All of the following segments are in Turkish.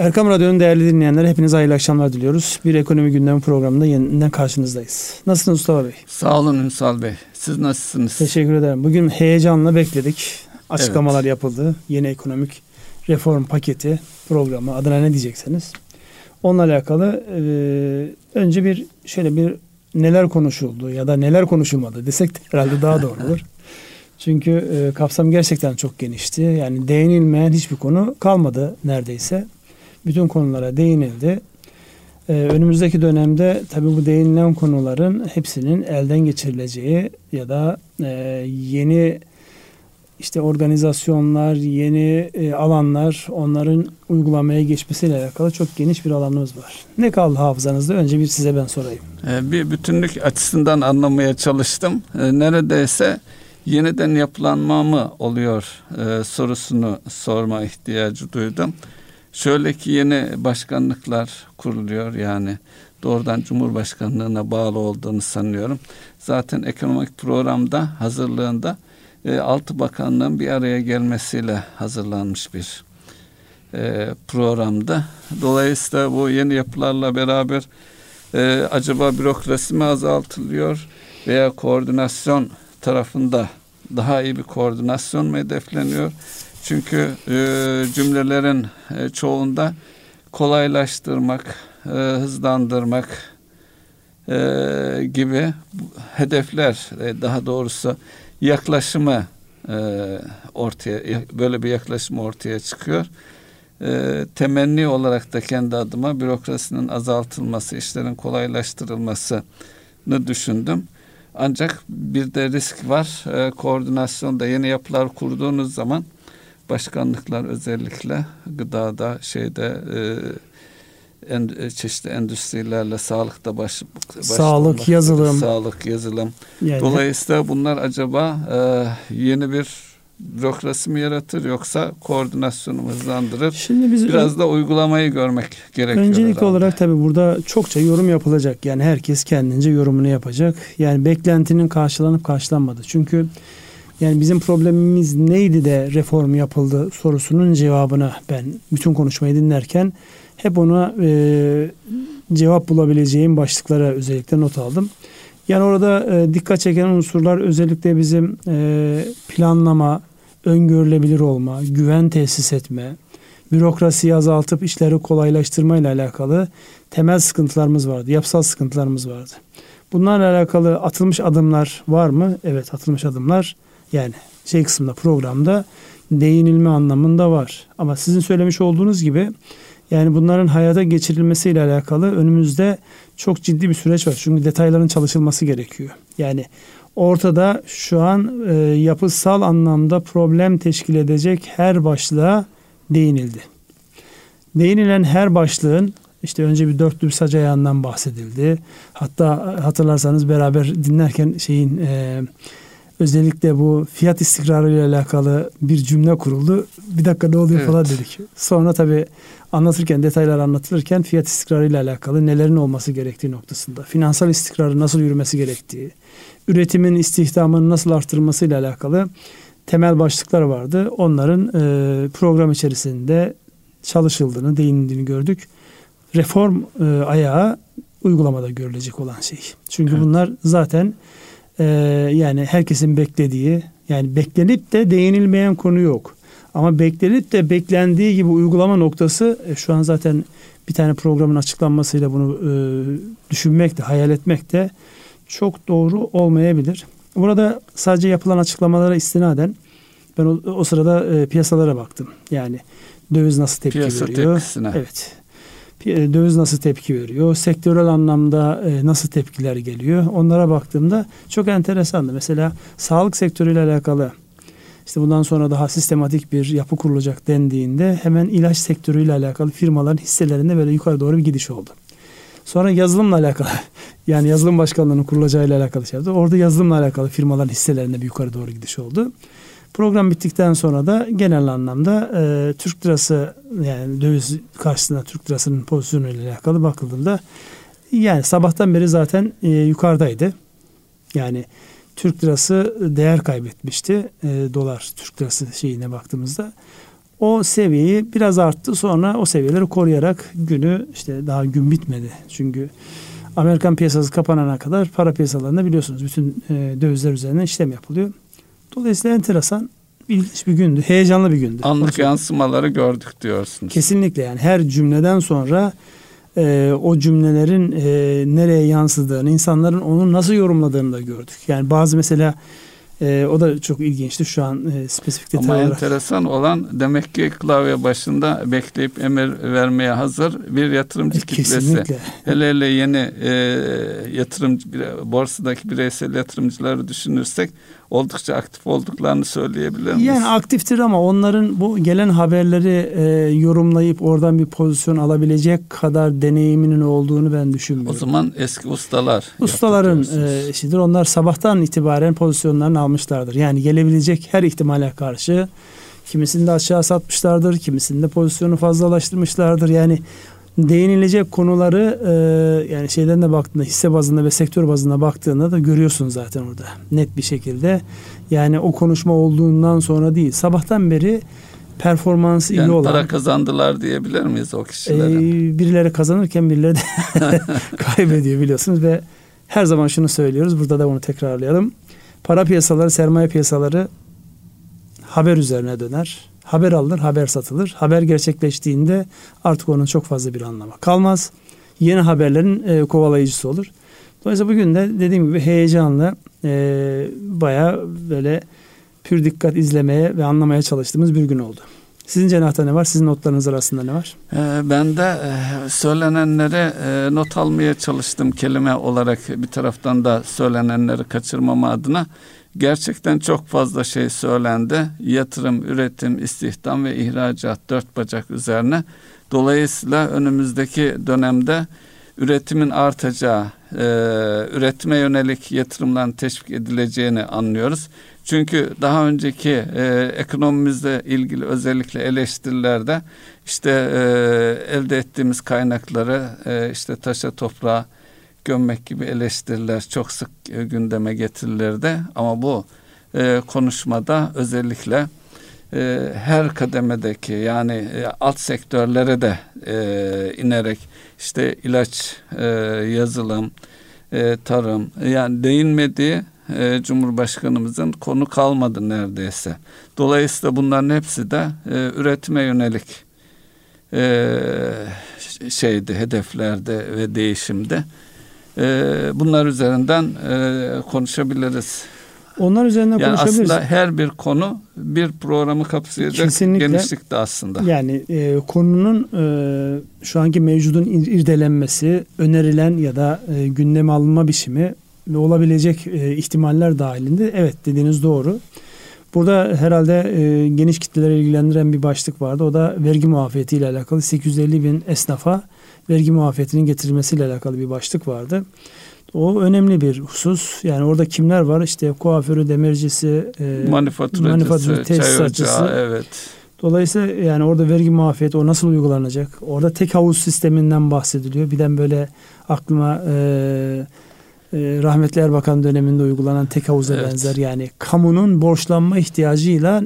Erkam Radyo'nun değerli dinleyenlere hepinize hayırlı akşamlar diliyoruz. Bir ekonomi gündemi programında yeniden karşınızdayız. Nasılsınız Mustafa Bey? Sağ olun Ünsal Bey. Siz nasılsınız? Teşekkür ederim. Bugün heyecanla bekledik. Açıklamalar evet. yapıldı. Yeni ekonomik reform paketi programı adına ne diyecekseniz. Onunla alakalı e, önce bir şöyle bir neler konuşuldu ya da neler konuşulmadı desek de herhalde daha doğru olur. Çünkü e, kapsam gerçekten çok genişti. Yani değinilmeyen hiçbir konu kalmadı neredeyse. Bütün konulara değinildi. E, önümüzdeki dönemde tabii bu değinilen konuların hepsinin elden geçirileceği ya da e, yeni işte organizasyonlar, yeni e, alanlar, onların uygulamaya geçmesiyle alakalı çok geniş bir alanımız var. Ne kaldı hafızanızda? Önce bir size ben sorayım. E, bir bütünlük açısından anlamaya çalıştım. E, neredeyse yeniden yapılanma mı oluyor e, sorusunu sorma ihtiyacı duydum. Şöyle ki yeni başkanlıklar kuruluyor yani doğrudan Cumhurbaşkanlığına bağlı olduğunu sanıyorum. Zaten ekonomik programda hazırlığında e, altı bakanlığın bir araya gelmesiyle hazırlanmış bir e, programda. Dolayısıyla bu yeni yapılarla beraber e, acaba bürokrasi mi azaltılıyor veya koordinasyon tarafında daha iyi bir koordinasyon mu hedefleniyor? Çünkü e, cümlelerin e, çoğunda kolaylaştırmak, e, hızlandırmak e, gibi hedefler, e, daha doğrusu yaklaşımı e, ortaya, böyle bir yaklaşım ortaya çıkıyor. E, temenni olarak da kendi adıma bürokrasinin azaltılması, işlerin kolaylaştırılmasını düşündüm. Ancak bir de risk var. E, koordinasyonda yeni yapılar kurduğunuz zaman başkanlıklar özellikle gıdada şeyde e, en, e, çeşitli endüstrilerle sağlıkta baş, sağlık yazılım sağlık yazılım yani. dolayısıyla bunlar acaba e, yeni bir bürokrasi mi yaratır yoksa koordinasyonu hızlandırır? Şimdi biz biraz da uygulamayı görmek gerekiyor. Öncelik herhalde. olarak tabii burada çokça yorum yapılacak. Yani herkes kendince yorumunu yapacak. Yani beklentinin karşılanıp karşılanmadı. Çünkü yani bizim problemimiz neydi de reform yapıldı sorusunun cevabını ben bütün konuşmayı dinlerken hep ona e, cevap bulabileceğim başlıklara özellikle not aldım. Yani orada e, dikkat çeken unsurlar özellikle bizim e, planlama, öngörülebilir olma, güven tesis etme, bürokrasiyi azaltıp işleri kolaylaştırma ile alakalı temel sıkıntılarımız vardı. Yapısal sıkıntılarımız vardı. Bunlarla alakalı atılmış adımlar var mı? Evet atılmış adımlar yani şey kısmında programda değinilme anlamında var. Ama sizin söylemiş olduğunuz gibi yani bunların hayata geçirilmesiyle alakalı önümüzde çok ciddi bir süreç var. Çünkü detayların çalışılması gerekiyor. Yani ortada şu an e, yapısal anlamda problem teşkil edecek her başlığa değinildi. Değinilen her başlığın işte önce bir dörtlü bir sac ayağından bahsedildi. Hatta hatırlarsanız beraber dinlerken şeyin e, özellikle bu fiyat istikrarı ile alakalı bir cümle kuruldu. Bir dakika ne oluyor evet. falan dedik. Sonra tabii anlatırken detaylar anlatılırken fiyat istikrarı ile alakalı nelerin olması gerektiği noktasında, finansal istikrarı nasıl yürümesi gerektiği, üretimin istihdamını nasıl arttırılması ile alakalı temel başlıklar vardı. Onların e, program içerisinde çalışıldığını, değinildiğini gördük. Reform e, ayağı uygulamada görülecek olan şey. Çünkü evet. bunlar zaten e, yani herkesin beklediği, yani beklenip de değinilmeyen konu yok. Ama beklenip de beklendiği gibi uygulama noktası e, şu an zaten bir tane programın açıklanmasıyla bunu e, düşünmek de, hayal etmek de çok doğru olmayabilir. Burada sadece yapılan açıklamalara istinaden ben o, o sırada e, piyasalara baktım. Yani döviz nasıl tepki Piyasa veriyor? Tepkisine. Evet. E, döviz nasıl tepki veriyor? Sektörel anlamda e, nasıl tepkiler geliyor? Onlara baktığımda çok enteresandı. Mesela sağlık sektörüyle alakalı işte bundan sonra daha sistematik bir yapı kurulacak dendiğinde hemen ilaç sektörüyle alakalı firmaların hisselerinde böyle yukarı doğru bir gidiş oldu. Sonra yazılımla alakalı yani yazılım başkanlığının kurulacağıyla alakalı şey. Orada yazılımla alakalı firmaların hisselerinde bir yukarı doğru gidiş oldu. Program bittikten sonra da genel anlamda e, Türk lirası yani döviz karşısında Türk lirasının pozisyonu ile alakalı bakıldığında yani sabahtan beri zaten e, yukarıdaydı. Yani Türk lirası değer kaybetmişti. E, dolar Türk lirası şeyine baktığımızda. O seviyeyi biraz arttı sonra o seviyeleri koruyarak günü işte daha gün bitmedi. Çünkü Amerikan piyasası kapanana kadar para piyasalarında biliyorsunuz bütün e, dövizler üzerinden işlem yapılıyor. Dolayısıyla enteresan ilginç bir gündü. Heyecanlı bir gündü. Anlık yansımaları gördük diyorsunuz. Kesinlikle yani her cümleden sonra e, o cümlelerin e, nereye yansıdığını, insanların onu nasıl yorumladığını da gördük. Yani bazı mesela e, o da çok ilginçti şu an e, spesifik detay Ama olarak. enteresan olan demek ki klavye başında bekleyip emir vermeye hazır bir yatırımcı E, kitlesi. Kesinlikle. Hele hele yeni e, yatırımcı borsadaki bireysel yatırımcıları düşünürsek oldukça aktif olduklarını söyleyebilir miyiz? Yani aktiftir ama onların bu gelen haberleri e, yorumlayıp oradan bir pozisyon alabilecek kadar deneyiminin olduğunu ben o düşünmüyorum. zaman eski ustalar. Ustaların e, işidir. Onlar sabahtan itibaren pozisyonlarını almışlardır. Yani gelebilecek her ihtimale karşı kimisini de aşağı satmışlardır, kimisini de pozisyonu fazlalaştırmışlardır. Yani değinilecek konuları e, yani şeyden de baktığında hisse bazında ve sektör bazında baktığında da görüyorsun zaten orada net bir şekilde. Yani o konuşma olduğundan sonra değil. Sabahtan beri performansı iyi yani olan para kazandılar diyebilir miyiz o kişilerin? ee, birileri kazanırken birileri de kaybediyor biliyorsunuz ve her zaman şunu söylüyoruz. Burada da bunu tekrarlayalım. Para piyasaları, sermaye piyasaları haber üzerine döner. Haber alınır, haber satılır. Haber gerçekleştiğinde artık onun çok fazla bir anlamı kalmaz. Yeni haberlerin e, kovalayıcısı olur. Dolayısıyla bugün de dediğim gibi heyecanla e, bayağı böyle pür dikkat izlemeye ve anlamaya çalıştığımız bir gün oldu. Sizin cenahta ne var? Sizin notlarınız arasında ne var? Ee, ben de e, söylenenlere e, not almaya çalıştım kelime olarak bir taraftan da söylenenleri kaçırmama adına. Gerçekten çok fazla şey söylendi. Yatırım, üretim, istihdam ve ihracat dört bacak üzerine. Dolayısıyla önümüzdeki dönemde üretimin artacağı, e, üretime yönelik yatırımların teşvik edileceğini anlıyoruz. Çünkü daha önceki e, ekonomimizle ilgili özellikle eleştirilerde işte e, elde ettiğimiz kaynakları e, işte taşa toprağa gömmek gibi eleştiriler çok sık e, gündeme getirilirdi. Ama bu e, konuşmada özellikle e, her kademedeki yani e, alt sektörlere de e, inerek işte ilaç, e, yazılım, e, tarım yani değinmediği e, Cumhurbaşkanımızın konu kalmadı neredeyse. Dolayısıyla bunların hepsi de e, üretime yönelik e, şeydi, hedeflerde ve değişimde. E, bunlar üzerinden e, konuşabiliriz. Onlar üzerinden Yani konuşabiliriz. aslında her bir konu bir programı kapsayacak Kesinlikle. genişlikte aslında. Yani e, konunun e, şu anki mevcudun ir- irdelenmesi, önerilen ya da e, gündeme alınma biçimi ve olabilecek e, ihtimaller dahilinde evet dediğiniz doğru. Burada herhalde e, geniş kitleleri ilgilendiren bir başlık vardı. O da vergi muafiyeti ile alakalı 850 bin esnafa vergi muafiyetinin getirilmesiyle alakalı bir başlık vardı. O önemli bir husus. Yani orada kimler var? İşte kuaförü, demircisi, e, Manifaturacısı, manifaturacı, tesisatçısı. ocağı, evet. Dolayısıyla yani orada vergi muafiyeti o nasıl uygulanacak? Orada tek havuz sisteminden bahsediliyor. Birden böyle aklıma e, rahmetli Erbakan döneminde uygulanan tek havuza Evet. benzer. Yani kamunun borçlanma ihtiyacıyla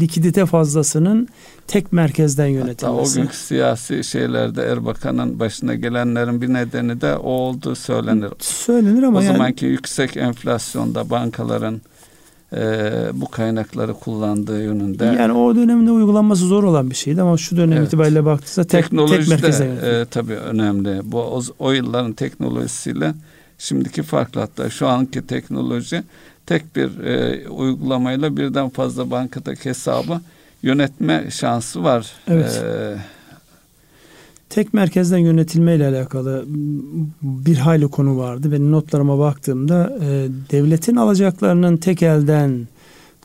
likidite fazlasının tek merkezden Hatta o yönetilmesi. günkü siyasi şeylerde Erbakan'ın başına gelenlerin bir nedeni de o olduğu söylenir. Söylenir ama o yani zamanki yüksek enflasyonda bankaların e, bu kaynakları kullandığı yönünde yani o dönemde uygulanması zor olan bir şeydi ama şu dönem Evet. itibariyle baktığınızda tek, tek de yönetiliyor. e, tabii önemli. Bu o, o yılların teknolojisiyle şimdiki farklı hatta şu anki teknoloji tek bir e, uygulamayla birden fazla bankadaki hesabı yönetme şansı var. Evet. E, Tek merkezden yönetilme ile alakalı bir hayli konu vardı. Benim notlarıma baktığımda e, devletin alacaklarının tek elden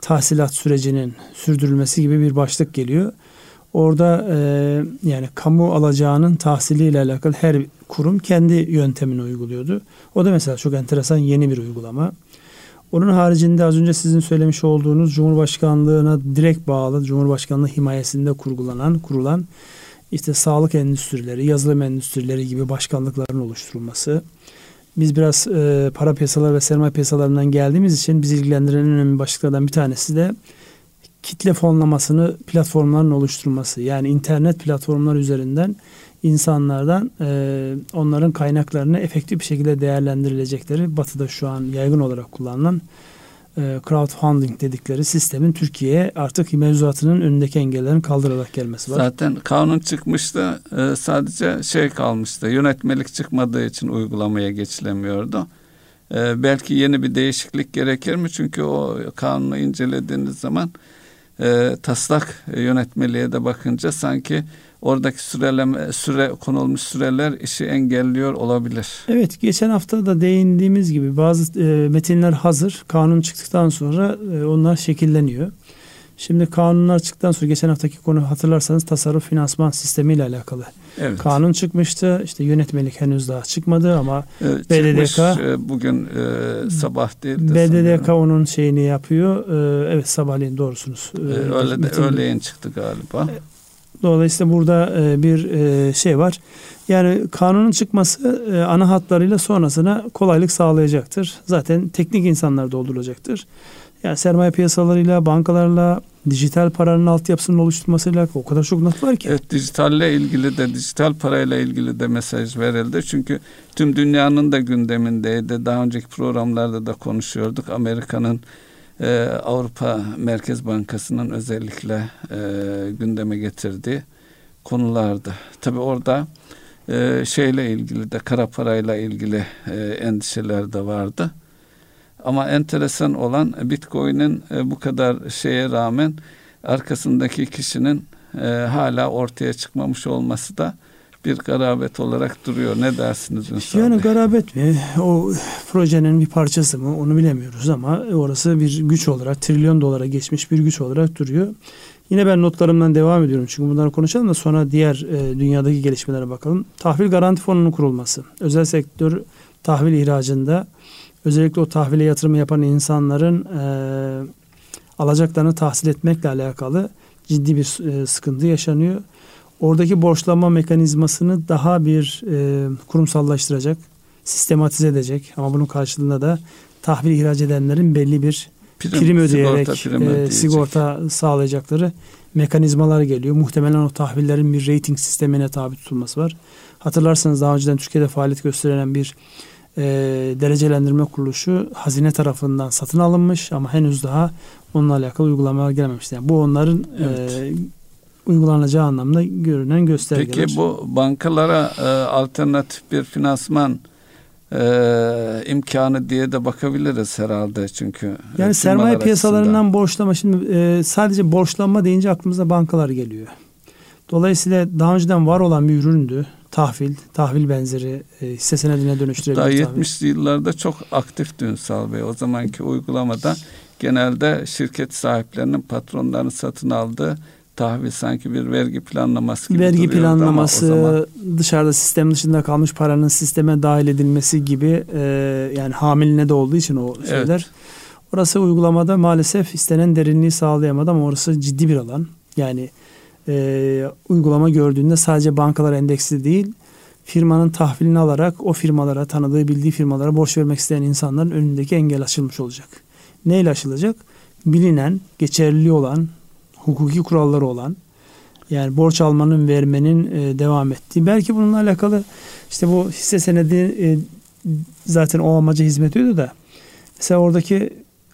tahsilat sürecinin sürdürülmesi gibi bir başlık geliyor. Orada e, yani kamu alacağının tahsiliyle alakalı her kurum kendi yöntemini uyguluyordu. O da mesela çok enteresan yeni bir uygulama. Onun haricinde az önce sizin söylemiş olduğunuz Cumhurbaşkanlığına direkt bağlı, Cumhurbaşkanlığı himayesinde kurgulanan, kurulan işte sağlık endüstrileri, yazılım endüstrileri gibi başkanlıkların oluşturulması. Biz biraz e, para piyasaları ve sermaye piyasalarından geldiğimiz için bizi ilgilendiren en önemli başlıklardan bir tanesi de kitle fonlamasını platformların oluşturması. Yani internet platformlar üzerinden insanlardan e, onların kaynaklarını efektif bir şekilde değerlendirilecekleri batıda şu an yaygın olarak kullanılan e, crowdfunding dedikleri sistemin Türkiye'ye artık mevzuatının önündeki engellerin kaldırarak gelmesi var. Zaten kanun çıkmıştı e, sadece şey kalmıştı yönetmelik çıkmadığı için uygulamaya geçilemiyordu. E, belki yeni bir değişiklik gerekir mi? Çünkü o kanunu incelediğiniz zaman e, taslak yönetmeliğe de bakınca sanki oradaki süreleme, süre konulmuş süreler işi engelliyor olabilir. Evet geçen hafta da değindiğimiz gibi bazı e, metinler hazır. Kanun çıktıktan sonra e, onlar şekilleniyor. Şimdi kanunlar çıktıktan sonra geçen haftaki konu hatırlarsanız tasarruf finansman sistemi ile alakalı. Evet. Kanun çıkmıştı. İşte yönetmelik henüz daha çıkmadı ama evet, BDDK çıkmış, e, bugün e, sabah değil de BDDK sanırım. onun şeyini yapıyor. E, evet sabahleyin doğrusunuz. E, öyle de öğleyin çıktı galiba. E, Dolayısıyla burada e, bir e, şey var. Yani kanunun çıkması e, ana hatlarıyla sonrasına kolaylık sağlayacaktır. Zaten teknik insanlar doldurulacaktır. Yani sermaye piyasalarıyla, bankalarla, dijital paranın altyapısının oluşturmasıyla o kadar çok not var ki. Evet dijitalle ilgili de dijital parayla ilgili de mesaj verildi. Çünkü tüm dünyanın da gündemindeydi. Daha önceki programlarda da konuşuyorduk. Amerika'nın e, Avrupa Merkez Bankası'nın özellikle e, gündeme getirdiği konulardı. Tabi orada e, şeyle ilgili de kara parayla ilgili e, endişeler de vardı. Ama enteresan olan Bitcoin'in e, bu kadar şeye rağmen arkasındaki kişinin e, hala ortaya çıkmamış olması da bir garabet olarak duruyor. Ne dersiniz Ünsal Yani garabet mi? O projenin bir parçası mı? Onu bilemiyoruz ama orası bir güç olarak, trilyon dolara geçmiş bir güç olarak duruyor. Yine ben notlarımdan devam ediyorum. Çünkü bunları konuşalım da sonra diğer e, dünyadaki gelişmelere bakalım. Tahvil garanti fonunun kurulması. Özel sektör tahvil ihracında özellikle o tahvile yatırımı yapan insanların e, alacaklarını tahsil etmekle alakalı ciddi bir e, sıkıntı yaşanıyor oradaki borçlanma mekanizmasını daha bir e, kurumsallaştıracak, sistematize edecek ama bunun karşılığında da tahvil ihraç edenlerin belli bir prim, prim ödeyerek sigorta, prim e, sigorta sağlayacakları mekanizmalar geliyor. Muhtemelen o tahvillerin bir rating sistemine tabi tutulması var. Hatırlarsanız daha önceden Türkiye'de faaliyet gösteren bir e, derecelendirme kuruluşu hazine tarafından satın alınmış ama henüz daha onunla alakalı uygulamalar gelmemiş. Yani bu onların evet. e, uygulanacağı anlamda görünen göstergeler. Peki bu bankalara e, alternatif bir finansman e, imkanı diye de bakabiliriz herhalde çünkü. Yani sermaye piyasalarından açısından. borçlama şimdi e, sadece borçlanma deyince aklımıza bankalar geliyor. Dolayısıyla daha önceden var olan bir üründü. Tahvil, tahvil benzeri e, hisse senedine dönüştürülebilir. Daha 70'li yıllarda çok aktif Ünsal Bey. O zamanki uygulamada genelde şirket sahiplerinin patronlarını satın aldığı tahvil sanki bir vergi planlaması gibi Vergi planlaması, zaman... dışarıda sistem dışında kalmış paranın sisteme dahil edilmesi gibi e, yani hamiline de olduğu için o şeyler. Evet. Orası uygulamada maalesef istenen derinliği sağlayamadı ama orası ciddi bir alan. Yani e, uygulama gördüğünde sadece bankalar endeksli değil, firmanın tahvilini alarak o firmalara, tanıdığı bildiği firmalara borç vermek isteyen insanların önündeki engel açılmış olacak. Neyle açılacak? Bilinen, geçerli olan, hukuki kuralları olan yani borç almanın vermenin e, devam ettiği. Belki bununla alakalı işte bu hisse senedi e, zaten o amaca hizmet ediyordu da mesela oradaki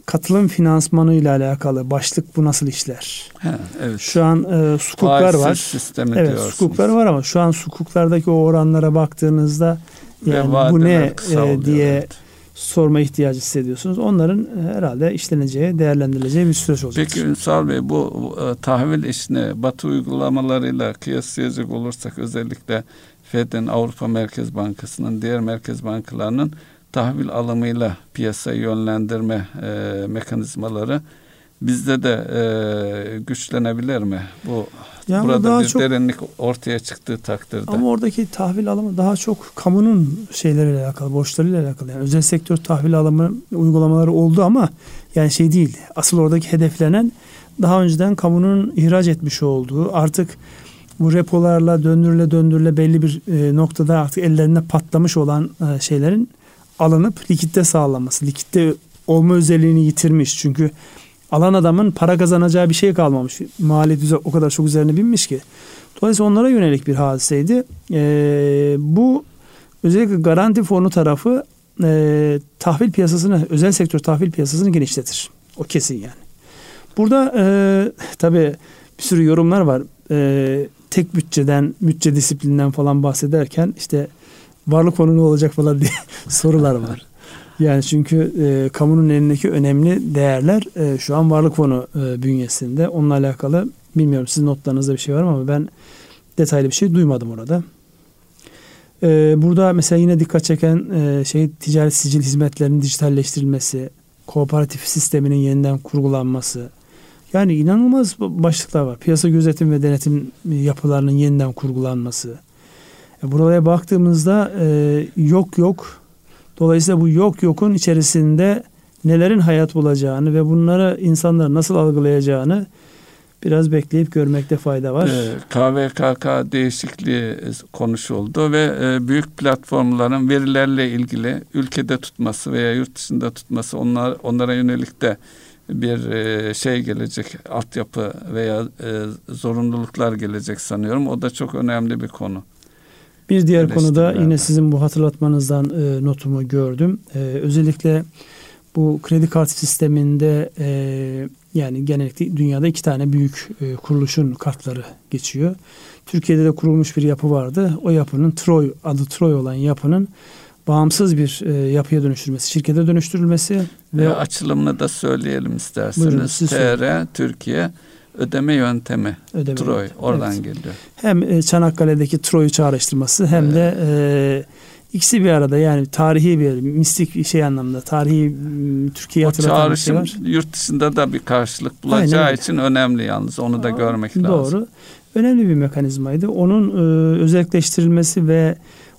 katılım finansmanı ile alakalı başlık bu nasıl işler? He, evet. Şu an e, sukuklar var. Sistemi evet, sukuklar var ama şu an sukuklardaki o oranlara baktığınızda yani bu ne e, diye evet sorma ihtiyacı hissediyorsunuz. Onların e, herhalde işleneceği, değerlendirileceği bir süreç olacak. Peki Ünsal Bey bu e, tahvil işine Batı uygulamalarıyla kıyaslayacak olursak özellikle Fed'in, Avrupa Merkez Bankası'nın, diğer merkez bankalarının tahvil alımıyla piyasayı yönlendirme e, mekanizmaları bizde de e, güçlenebilir mi? Bu yani burada daha bir çok, derinlik ortaya çıktığı takdirde. Ama oradaki tahvil alımı daha çok kamunun şeyleriyle alakalı, borçlarıyla alakalı. Yani özel sektör tahvil alımı uygulamaları oldu ama yani şey değil. Asıl oradaki hedeflenen daha önceden kamunun ihraç etmiş olduğu artık bu repolarla döndürüle döndürüle belli bir e, noktada artık ellerinde patlamış olan e, şeylerin alınıp likitte sağlanması. Likitte olma özelliğini yitirmiş. Çünkü alan adamın para kazanacağı bir şey kalmamış. Maliyet o kadar çok üzerine binmiş ki. Dolayısıyla onlara yönelik bir hadiseydi. E, bu özellikle garanti fonu tarafı e, tahvil piyasasını, özel sektör tahvil piyasasını genişletir. O kesin yani. Burada e, tabii bir sürü yorumlar var. E, tek bütçeden, bütçe disiplinden falan bahsederken işte varlık fonu ne olacak falan diye sorular var. Yani çünkü e, kamunun elindeki önemli değerler e, şu an varlık fonu e, bünyesinde. Onunla alakalı bilmiyorum sizin notlarınızda bir şey var mı ama ben detaylı bir şey duymadım orada. E, burada mesela yine dikkat çeken e, şey ticaret sicil hizmetlerinin dijitalleştirilmesi, kooperatif sisteminin yeniden kurgulanması. Yani inanılmaz başlıklar var. Piyasa gözetim ve denetim yapılarının yeniden kurgulanması. E, buraya baktığımızda e, yok yok Dolayısıyla bu yok yokun içerisinde nelerin hayat bulacağını ve bunları insanlar nasıl algılayacağını biraz bekleyip görmekte fayda var. KVKK değişikliği konuşuldu ve e, büyük platformların verilerle ilgili ülkede tutması veya yurt dışında tutması onlar onlara yönelik de bir e, şey gelecek altyapı veya e, zorunluluklar gelecek sanıyorum. O da çok önemli bir konu. Bir diğer konuda yine sizin bu hatırlatmanızdan e, notumu gördüm. E, özellikle bu kredi kart sisteminde e, yani genellikle dünyada iki tane büyük e, kuruluşun kartları geçiyor. Türkiye'de de kurulmuş bir yapı vardı. O yapının Troy adı Troy olan yapının bağımsız bir e, yapıya dönüştürülmesi, şirkete dönüştürülmesi ve e, açılımını da söyleyelim isterseniz. Buyurun, TR Türkiye ödeme yöntemi. Ödeme Troy yöntemi. oradan evet. geliyor. Hem e, Çanakkale'deki Troy'u çağrıştırması hem evet. de e, ikisi bir arada yani tarihi bir mistik şey anlamda tarihi Türkiye'yi hatırlatan bir şey var. yurt dışında da bir karşılık bulacağı Aynen. için önemli yalnız onu da görmek Doğru. lazım. Doğru. Önemli bir mekanizmaydı. Onun e, özelleştirilmesi ve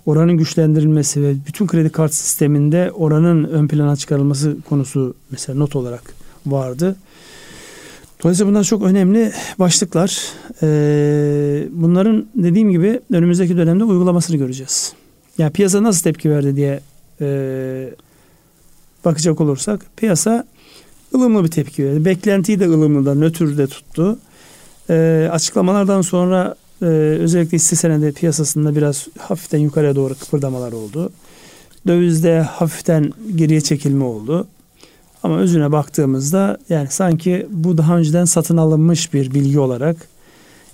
oranın güçlendirilmesi ve bütün kredi kart sisteminde oranın ön plana çıkarılması konusu mesela not olarak vardı. Dolayısıyla bunlar çok önemli başlıklar. Ee, bunların dediğim gibi önümüzdeki dönemde uygulamasını göreceğiz. Yani piyasa nasıl tepki verdi diye e, bakacak olursak piyasa ılımlı bir tepki verdi. Beklentiyi de ılımlı da nötr de tuttu. E, açıklamalardan sonra e, özellikle hisse senedi piyasasında biraz hafiften yukarıya doğru kıpırdamalar oldu. Dövizde hafiften geriye çekilme oldu. Ama özüne baktığımızda yani sanki bu daha önceden satın alınmış bir bilgi olarak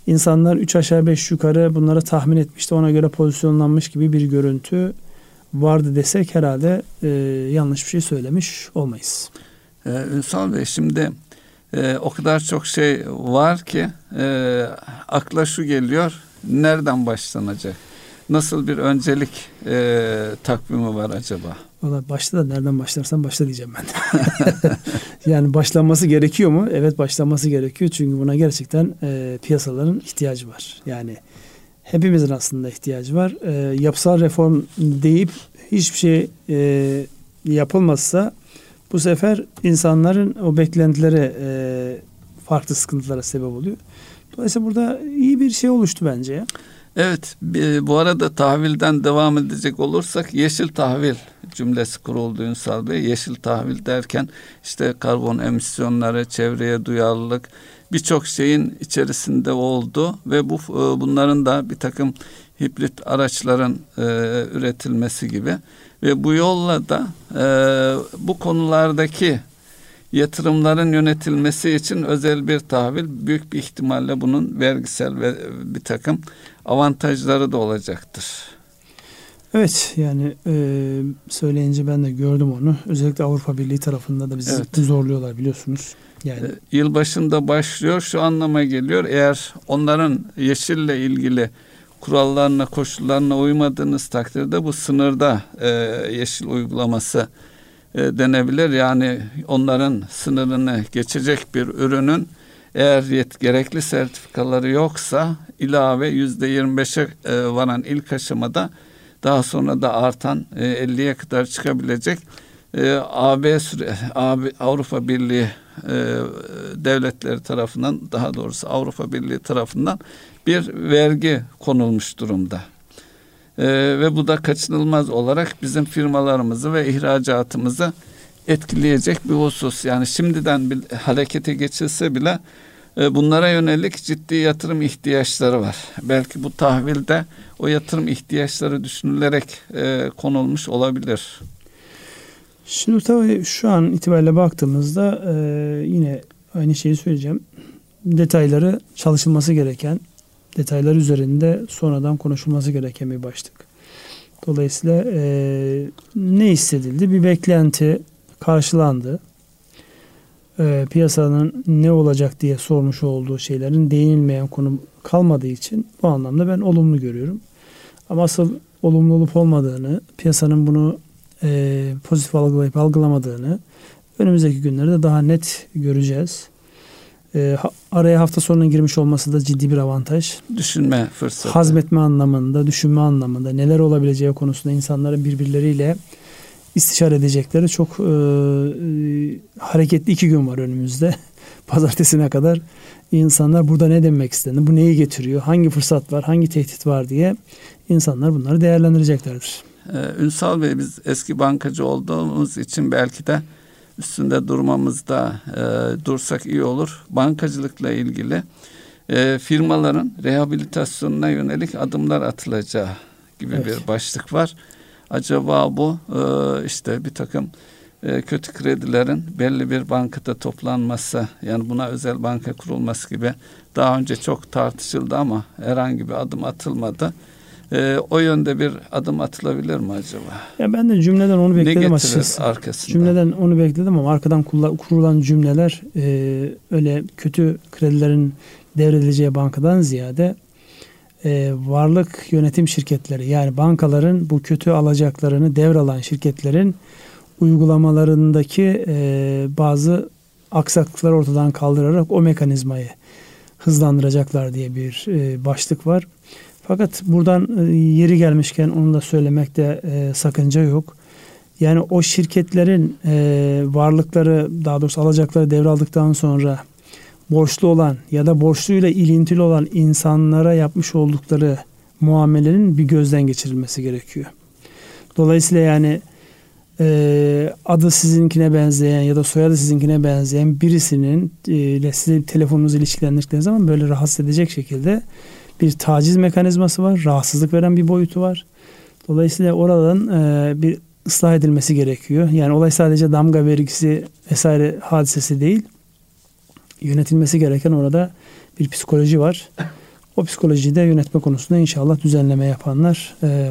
insanlar 3 aşağı 5 yukarı bunları tahmin etmişti. Ona göre pozisyonlanmış gibi bir görüntü vardı desek herhalde e, yanlış bir şey söylemiş olmayız. Ee, Ünsal Bey şimdi e, o kadar çok şey var ki e, akla şu geliyor nereden başlanacak? Nasıl bir öncelik e, takvimi var acaba? Valla başta da nereden başlarsan başla diyeceğim ben. yani başlanması gerekiyor mu? Evet başlanması gerekiyor. Çünkü buna gerçekten e, piyasaların ihtiyacı var. Yani hepimizin aslında ihtiyacı var. E, yapısal reform deyip hiçbir şey e, yapılmazsa bu sefer insanların o beklentileri e, farklı sıkıntılara sebep oluyor. Dolayısıyla burada iyi bir şey oluştu bence. Evet, bu arada tahvilden devam edecek olursak yeşil tahvil cümlesi kuruldu Ünsal Bey. Yeşil tahvil derken işte karbon emisyonları, çevreye duyarlılık birçok şeyin içerisinde oldu ve bu e, bunların da bir takım hibrit araçların e, üretilmesi gibi ve bu yolla da e, bu konulardaki yatırımların yönetilmesi için özel bir tahvil büyük bir ihtimalle bunun vergisel ve bir takım avantajları da olacaktır. Evet yani e, söyleyince ben de gördüm onu. Özellikle Avrupa Birliği tarafında da bizi evet. zorluyorlar biliyorsunuz. Yani e, yıl başında başlıyor şu anlama geliyor. Eğer onların yeşille ilgili kurallarına, koşullarına uymadığınız takdirde bu sınırda e, yeşil uygulaması e, denebilir. Yani onların sınırını geçecek bir ürünün eğer yet, gerekli sertifikaları yoksa ilave yüzde yirmi beşe e, varan ilk aşamada daha sonra da artan e, 50'ye kadar çıkabilecek e, AB, süre, AB Avrupa Birliği e, devletleri tarafından daha doğrusu Avrupa Birliği tarafından bir vergi konulmuş durumda. E, ve bu da kaçınılmaz olarak bizim firmalarımızı ve ihracatımızı etkileyecek bir husus. Yani şimdiden bir harekete geçilse bile bunlara yönelik ciddi yatırım ihtiyaçları var. Belki bu tahvilde o yatırım ihtiyaçları düşünülerek e, konulmuş olabilir. Şimdi tabii şu an itibariyle baktığımızda e, yine aynı şeyi söyleyeceğim. Detayları çalışılması gereken, detaylar üzerinde sonradan konuşulması gereken bir başlık. Dolayısıyla e, ne hissedildi? Bir beklenti karşılandı. E, piyasanın ne olacak diye sormuş olduğu şeylerin değinilmeyen konu kalmadığı için bu anlamda ben olumlu görüyorum. Ama asıl olumlu olup olmadığını, piyasanın bunu e, pozitif algılayıp algılamadığını önümüzdeki günlerde daha net göreceğiz. E, araya hafta sonunun girmiş olması da ciddi bir avantaj. Düşünme fırsatı. Hazmetme anlamında, düşünme anlamında neler olabileceği konusunda insanların birbirleriyle istişare edecekleri çok e, e, hareketli iki gün var önümüzde. Pazartesine kadar insanlar burada ne demek istedi, bu neyi getiriyor, hangi fırsat var, hangi tehdit var diye insanlar bunları değerlendireceklerdir. Ee, Ünsal Bey biz eski bankacı olduğumuz için belki de üstünde durmamızda e, dursak iyi olur. Bankacılıkla ilgili e, firmaların rehabilitasyonuna yönelik adımlar atılacağı gibi evet. bir başlık var. Acaba bu e, işte bir takım e, kötü kredilerin belli bir bankada toplanması yani buna özel banka kurulması gibi daha önce çok tartışıldı ama herhangi bir adım atılmadı. E, o yönde bir adım atılabilir mi acaba? Ya ben de cümleden onu bekledim açıkçası. arkasında? Cümleden onu bekledim ama arkadan kurulan cümleler e, öyle kötü kredilerin devredileceği bankadan ziyade e, varlık yönetim şirketleri yani bankaların bu kötü alacaklarını devralan şirketlerin uygulamalarındaki e, bazı aksaklıkları ortadan kaldırarak o mekanizmayı hızlandıracaklar diye bir e, başlık var. Fakat buradan e, yeri gelmişken onu da söylemekte e, sakınca yok. Yani o şirketlerin e, varlıkları daha doğrusu alacakları devraldıktan sonra borçlu olan ya da borçluyla ilintili olan insanlara yapmış oldukları muamelenin bir gözden geçirilmesi gerekiyor. Dolayısıyla yani e, adı sizinkine benzeyen ya da soyadı sizinkine benzeyen birisinin e, size telefonunuzu ilişkilendirdikleri zaman böyle rahatsız edecek şekilde bir taciz mekanizması var. Rahatsızlık veren bir boyutu var. Dolayısıyla oradan e, bir ıslah edilmesi gerekiyor. Yani olay sadece damga vergisi vesaire hadisesi değil. Yönetilmesi gereken orada bir psikoloji var. O psikolojiyi de yönetme konusunda inşallah düzenleme yapanlar e,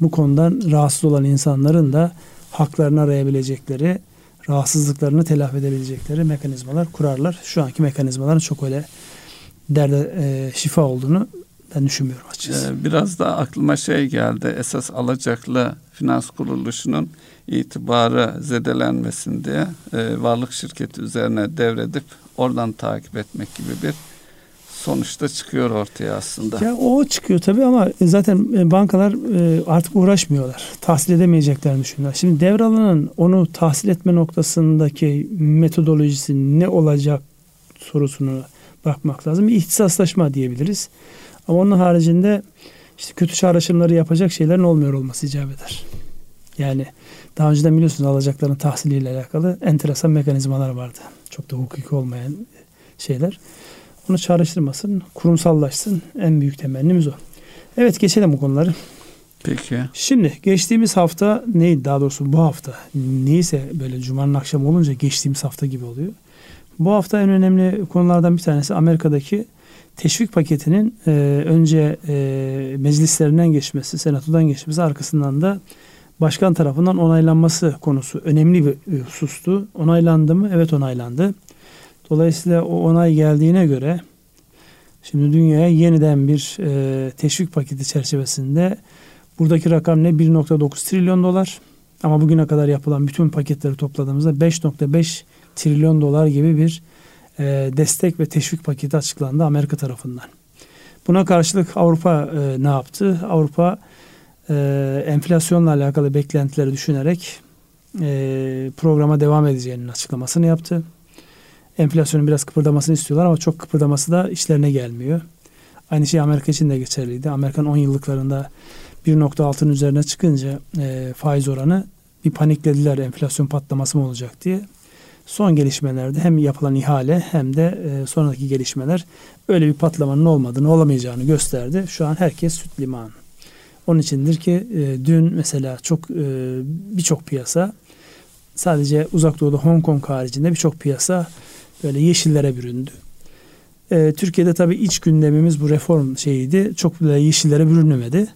bu konudan rahatsız olan insanların da haklarını arayabilecekleri, rahatsızlıklarını telafi edebilecekleri mekanizmalar kurarlar. Şu anki mekanizmaların çok öyle derde e, şifa olduğunu ben düşünmüyorum açıkçası. Ee, biraz da aklıma şey geldi. Esas alacaklı finans kuruluşunun itibarı zedelenmesin diye e, varlık şirketi üzerine devredip oradan takip etmek gibi bir sonuçta çıkıyor ortaya aslında. Ya o çıkıyor tabii ama zaten e, bankalar e, artık uğraşmıyorlar. Tahsil edemeyeceklerini düşünüyorlar. Şimdi devralanın onu tahsil etme noktasındaki metodolojisi ne olacak sorusunu bakmak lazım. Bir ihtisaslaşma diyebiliriz. Ama onun haricinde işte kötü çağrışımları yapacak şeylerin olmuyor olması icap eder. Yani daha önceden biliyorsunuz alacakların tahsiliyle alakalı enteresan mekanizmalar vardı. Çok da hukuki olmayan şeyler. Onu çağrıştırmasın, kurumsallaşsın. En büyük temennimiz o. Evet geçelim bu konuları. Peki. Şimdi geçtiğimiz hafta neydi daha doğrusu bu hafta neyse böyle cumanın akşamı olunca geçtiğimiz hafta gibi oluyor. Bu hafta en önemli konulardan bir tanesi Amerika'daki teşvik paketinin e, önce e, meclislerinden geçmesi, senatodan geçmesi arkasından da başkan tarafından onaylanması konusu önemli bir husustu. Onaylandı mı? Evet onaylandı. Dolayısıyla o onay geldiğine göre şimdi dünyaya yeniden bir e, teşvik paketi çerçevesinde buradaki rakam ne? 1.9 trilyon dolar. Ama bugüne kadar yapılan bütün paketleri topladığımızda 5.5 trilyon dolar gibi bir e, destek ve teşvik paketi açıklandı Amerika tarafından. Buna karşılık Avrupa e, ne yaptı? Avrupa e, enflasyonla alakalı beklentileri düşünerek e, programa devam edeceğinin açıklamasını yaptı. Enflasyonun biraz kıpırdamasını istiyorlar ama çok kıpırdaması da işlerine gelmiyor. Aynı şey Amerika için de geçerliydi. Amerikan 10 yıllıklarında 1.6'nın üzerine çıkınca e, faiz oranı bir paniklediler enflasyon patlaması mı olacak diye. Son gelişmelerde hem yapılan ihale hem de e, sonraki gelişmeler öyle bir patlamanın olmadığını olamayacağını gösterdi. Şu an herkes süt liman. Onun içindir ki e, dün mesela çok e, birçok piyasa sadece uzak doğuda Hong Kong haricinde birçok piyasa böyle yeşillere büründü. E, Türkiye'de tabii iç gündemimiz bu reform şeyiydi. Çok böyle yeşillere bürünmedi.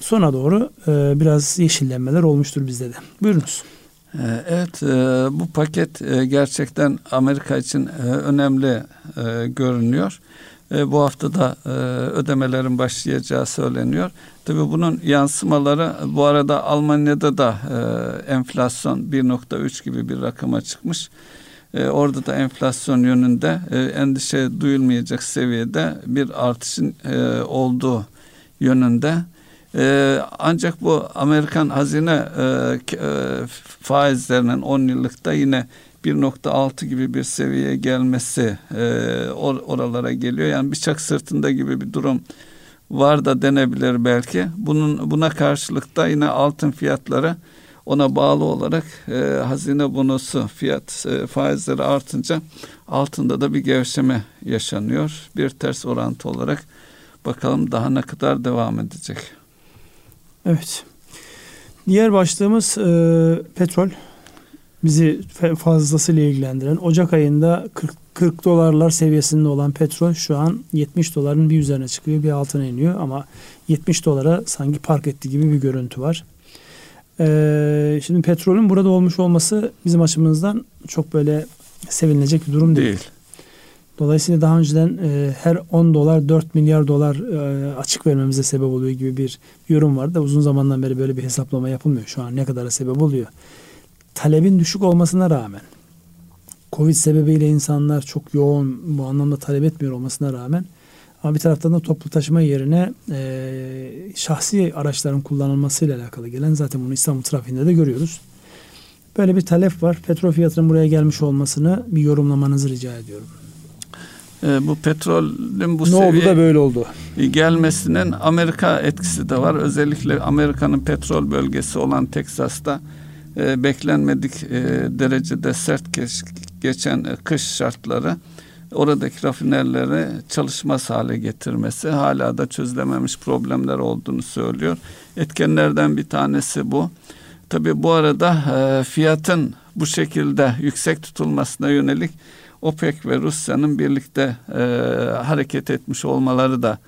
Sona doğru e, biraz yeşillenmeler olmuştur bizde de. Buyurunuz. E, evet, e, bu paket e, gerçekten Amerika için önemli görünüyor. Bu hafta da ödemelerin başlayacağı söyleniyor. Tabii bunun yansımaları bu arada Almanya'da da enflasyon 1.3 gibi bir rakama çıkmış. Orada da enflasyon yönünde endişe duyulmayacak seviyede bir artışın olduğu yönünde. Ancak bu Amerikan hazine e, e, faizlerinin 10 yıllıkta yine 1.6 gibi bir seviyeye gelmesi e, or, oralara geliyor. Yani bıçak sırtında gibi bir durum var da denebilir belki. Bunun buna karşılık da yine altın fiyatları ona bağlı olarak e, hazine bonosu fiyat e, faizleri artınca altında da bir gevşeme yaşanıyor. Bir ters orantı olarak bakalım daha ne kadar devam edecek. Evet. Diğer başlığımız e, petrol. Bizi fazlasıyla ilgilendiren. Ocak ayında 40, 40 dolarlar seviyesinde olan petrol şu an 70 doların bir üzerine çıkıyor, bir altına iniyor ama 70 dolara sanki park etti gibi bir görüntü var. Ee, şimdi petrolün burada olmuş olması bizim açımızdan çok böyle sevinilecek bir durum değil. değil. Dolayısıyla daha önceden e, her 10 dolar 4 milyar dolar e, açık vermemize sebep oluyor gibi bir yorum vardı da uzun zamandan beri böyle bir hesaplama yapılmıyor. Şu an ne kadar sebep oluyor. Talebin düşük olmasına rağmen Covid sebebiyle insanlar çok yoğun bu anlamda talep etmiyor olmasına rağmen ama bir taraftan da toplu taşıma yerine e, şahsi araçların kullanılmasıyla alakalı gelen zaten bunu İstanbul trafiğinde de görüyoruz. Böyle bir talep var. Petrol fiyatının buraya gelmiş olmasını bir yorumlamanızı rica ediyorum e, bu petrolün bu ne oldu da böyle oldu gelmesinin Amerika etkisi de var. Özellikle Amerika'nın petrol bölgesi olan Teksas'ta e, beklenmedik e, derecede sert geç, geçen e, kış şartları oradaki rafinerleri çalışmaz hale getirmesi hala da çözülememiş problemler olduğunu söylüyor. Etkenlerden bir tanesi bu. Tabi bu arada e, fiyatın bu şekilde yüksek tutulmasına yönelik OPEC ve Rusya'nın birlikte e, hareket etmiş olmaları da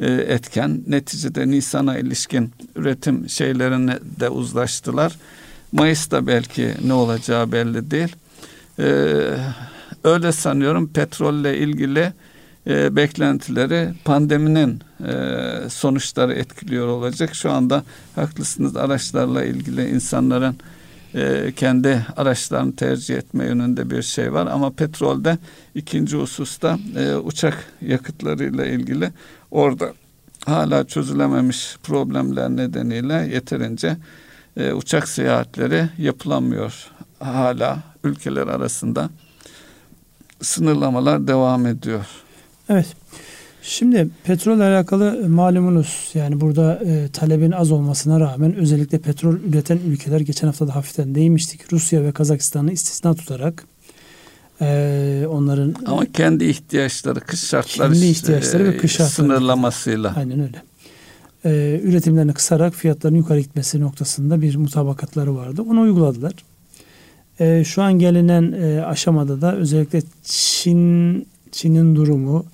e, etken. Neticede Nisan'a ilişkin üretim şeylerini de uzlaştılar. Mayıs'ta belki ne olacağı belli değil. E, öyle sanıyorum petrolle ilgili e, beklentileri pandeminin e, sonuçları etkiliyor olacak. Şu anda haklısınız araçlarla ilgili insanların e, kendi araçlarını tercih etme yönünde bir şey var. Ama petrolde ikinci hususta e, uçak yakıtlarıyla ilgili orada hala çözülememiş problemler nedeniyle yeterince e, uçak seyahatleri yapılamıyor. Hala ülkeler arasında sınırlamalar devam ediyor. Evet. Şimdi petrol alakalı malumunuz yani burada e, talebin az olmasına rağmen özellikle petrol üreten ülkeler geçen hafta da hafiften değinmiştik. Rusya ve Kazakistan'ı istisna tutarak e, onların ama kendi ihtiyaçları kış şartları kendi ihtiyaçları e, ve kış şartları sınırlamasıyla aynen öyle. E, üretimlerini kısarak fiyatların yukarı gitmesi noktasında bir mutabakatları vardı. Onu uyguladılar. E, şu an gelinen e, aşamada da özellikle Çin Çin'in durumu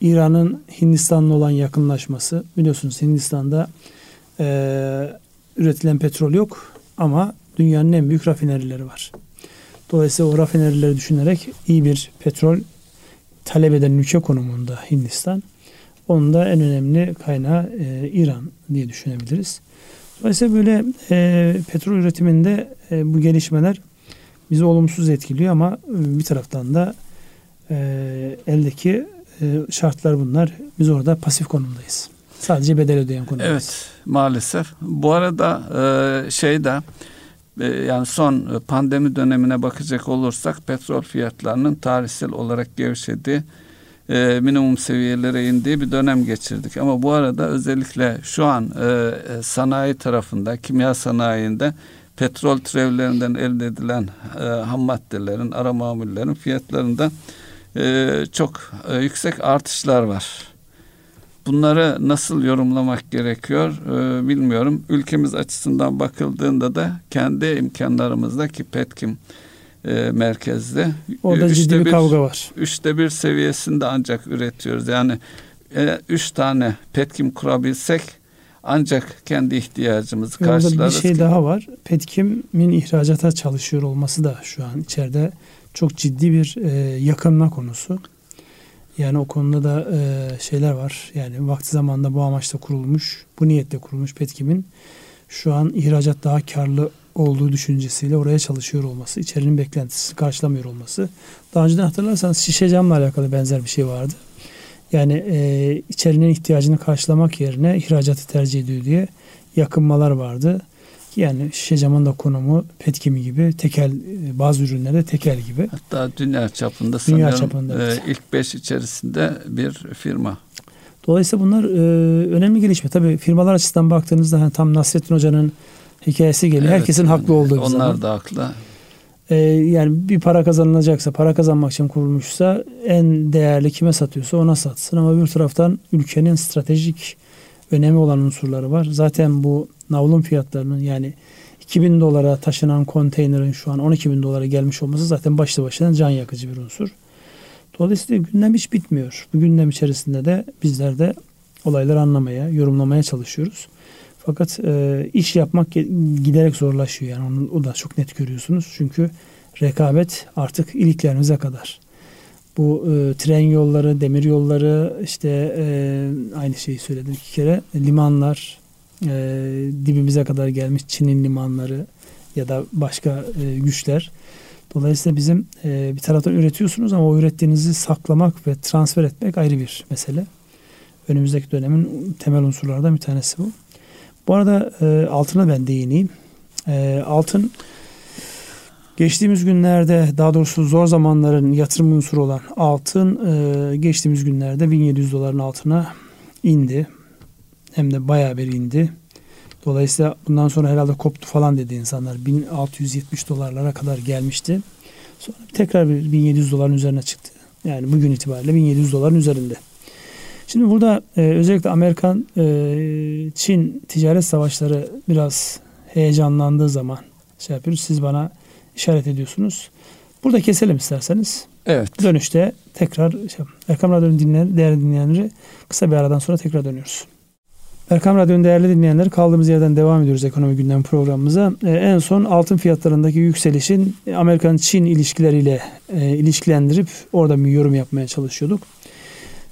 İran'ın Hindistan'la olan yakınlaşması. Biliyorsunuz Hindistan'da e, üretilen petrol yok ama dünyanın en büyük rafinerileri var. Dolayısıyla o rafinerileri düşünerek iyi bir petrol talep eden ülke konumunda Hindistan. Onun da en önemli kaynağı e, İran diye düşünebiliriz. Dolayısıyla böyle e, petrol üretiminde e, bu gelişmeler bizi olumsuz etkiliyor ama e, bir taraftan da e, eldeki e, şartlar bunlar. Biz orada pasif konumdayız. Sadece bedel ödeyen konumdayız. Evet maalesef. Bu arada e, şeyde e, yani son pandemi dönemine bakacak olursak petrol fiyatlarının tarihsel olarak gevşediği e, minimum seviyelere indiği bir dönem geçirdik. Ama bu arada özellikle şu an e, sanayi tarafında, kimya sanayinde petrol türevlerinden elde edilen e, ham maddelerin, ara mamullerin fiyatlarında e, çok e, yüksek artışlar var. Bunları nasıl yorumlamak gerekiyor e, bilmiyorum. Ülkemiz açısından bakıldığında da kendi imkanlarımızda ki Petkim e, merkezde. Orada ciddi bir, bir kavga var. Üçte bir seviyesinde ancak üretiyoruz. Yani e, üç tane Petkim kurabilsek ancak kendi ihtiyacımızı karşılarız. Bir şey ki. daha var. Petkim'in ihracata çalışıyor olması da şu an içeride çok ciddi bir e, yakınma konusu. Yani o konuda da e, şeyler var. Yani vakti zamanında bu amaçla kurulmuş, bu niyetle kurulmuş Petkim'in şu an ihracat daha karlı olduğu düşüncesiyle oraya çalışıyor olması, içerinin beklentisini karşılamıyor olması. Daha önceden hatırlarsanız şişe camla alakalı benzer bir şey vardı. Yani e, içerinin ihtiyacını karşılamak yerine ihracatı tercih ediyor diye yakınmalar vardı. Yani şişe camın da konumu petkimi gibi tekel e, bazı ürünlerde tekel gibi. Hatta dünya çapında dünya çapında, evet. e, ilk beş içerisinde bir firma. Dolayısıyla bunlar e, önemli gelişme. Tabii firmalar açısından baktığınızda hani tam Nasrettin Hoca'nın hikayesi geliyor. Evet, Herkesin haklı olduğu bir onlar zaman. Onlar da haklı. Ee, yani bir para kazanılacaksa, para kazanmak için kurulmuşsa en değerli kime satıyorsa ona satsın. Ama bir taraftan ülkenin stratejik önemi olan unsurları var. Zaten bu navlun fiyatlarının yani 2000 dolara taşınan konteynerin şu an 12 bin dolara gelmiş olması zaten başlı başına can yakıcı bir unsur. Dolayısıyla gündem hiç bitmiyor. Bu gündem içerisinde de bizler de olayları anlamaya, yorumlamaya çalışıyoruz. Fakat e, iş yapmak giderek zorlaşıyor yani onu o da çok net görüyorsunuz. Çünkü rekabet artık iliklerimize kadar. Bu e, tren yolları, demir yolları, işte e, aynı şeyi söyledim iki kere. Limanlar, e, dibimize kadar gelmiş Çin'in limanları ya da başka e, güçler. Dolayısıyla bizim e, bir taraftan üretiyorsunuz ama o ürettiğinizi saklamak ve transfer etmek ayrı bir mesele. Önümüzdeki dönemin temel unsurlardan bir tanesi bu. Bu arada e, altına ben değineyim. E, altın geçtiğimiz günlerde daha doğrusu zor zamanların yatırım unsuru olan altın e, geçtiğimiz günlerde 1700 doların altına indi. Hem de bayağı bir indi. Dolayısıyla bundan sonra herhalde koptu falan dedi insanlar. 1670 dolarlara kadar gelmişti. Sonra tekrar bir 1700 doların üzerine çıktı. Yani bugün itibariyle 1700 doların üzerinde. Şimdi burada e, özellikle Amerikan e, Çin ticaret savaşları biraz heyecanlandığı zaman şey yapıyoruz. Siz bana işaret ediyorsunuz. Burada keselim isterseniz. Evet. Dönüşte tekrar şey, Erkam Radyo'nun dinleyen, değerli dinleyenleri kısa bir aradan sonra tekrar dönüyoruz. Erkam Radyo'nun değerli dinleyenleri kaldığımız yerden devam ediyoruz ekonomi gündem programımıza. Ee, en son altın fiyatlarındaki yükselişin Amerikan-Çin ilişkileriyle e, ilişkilendirip orada bir yorum yapmaya çalışıyorduk.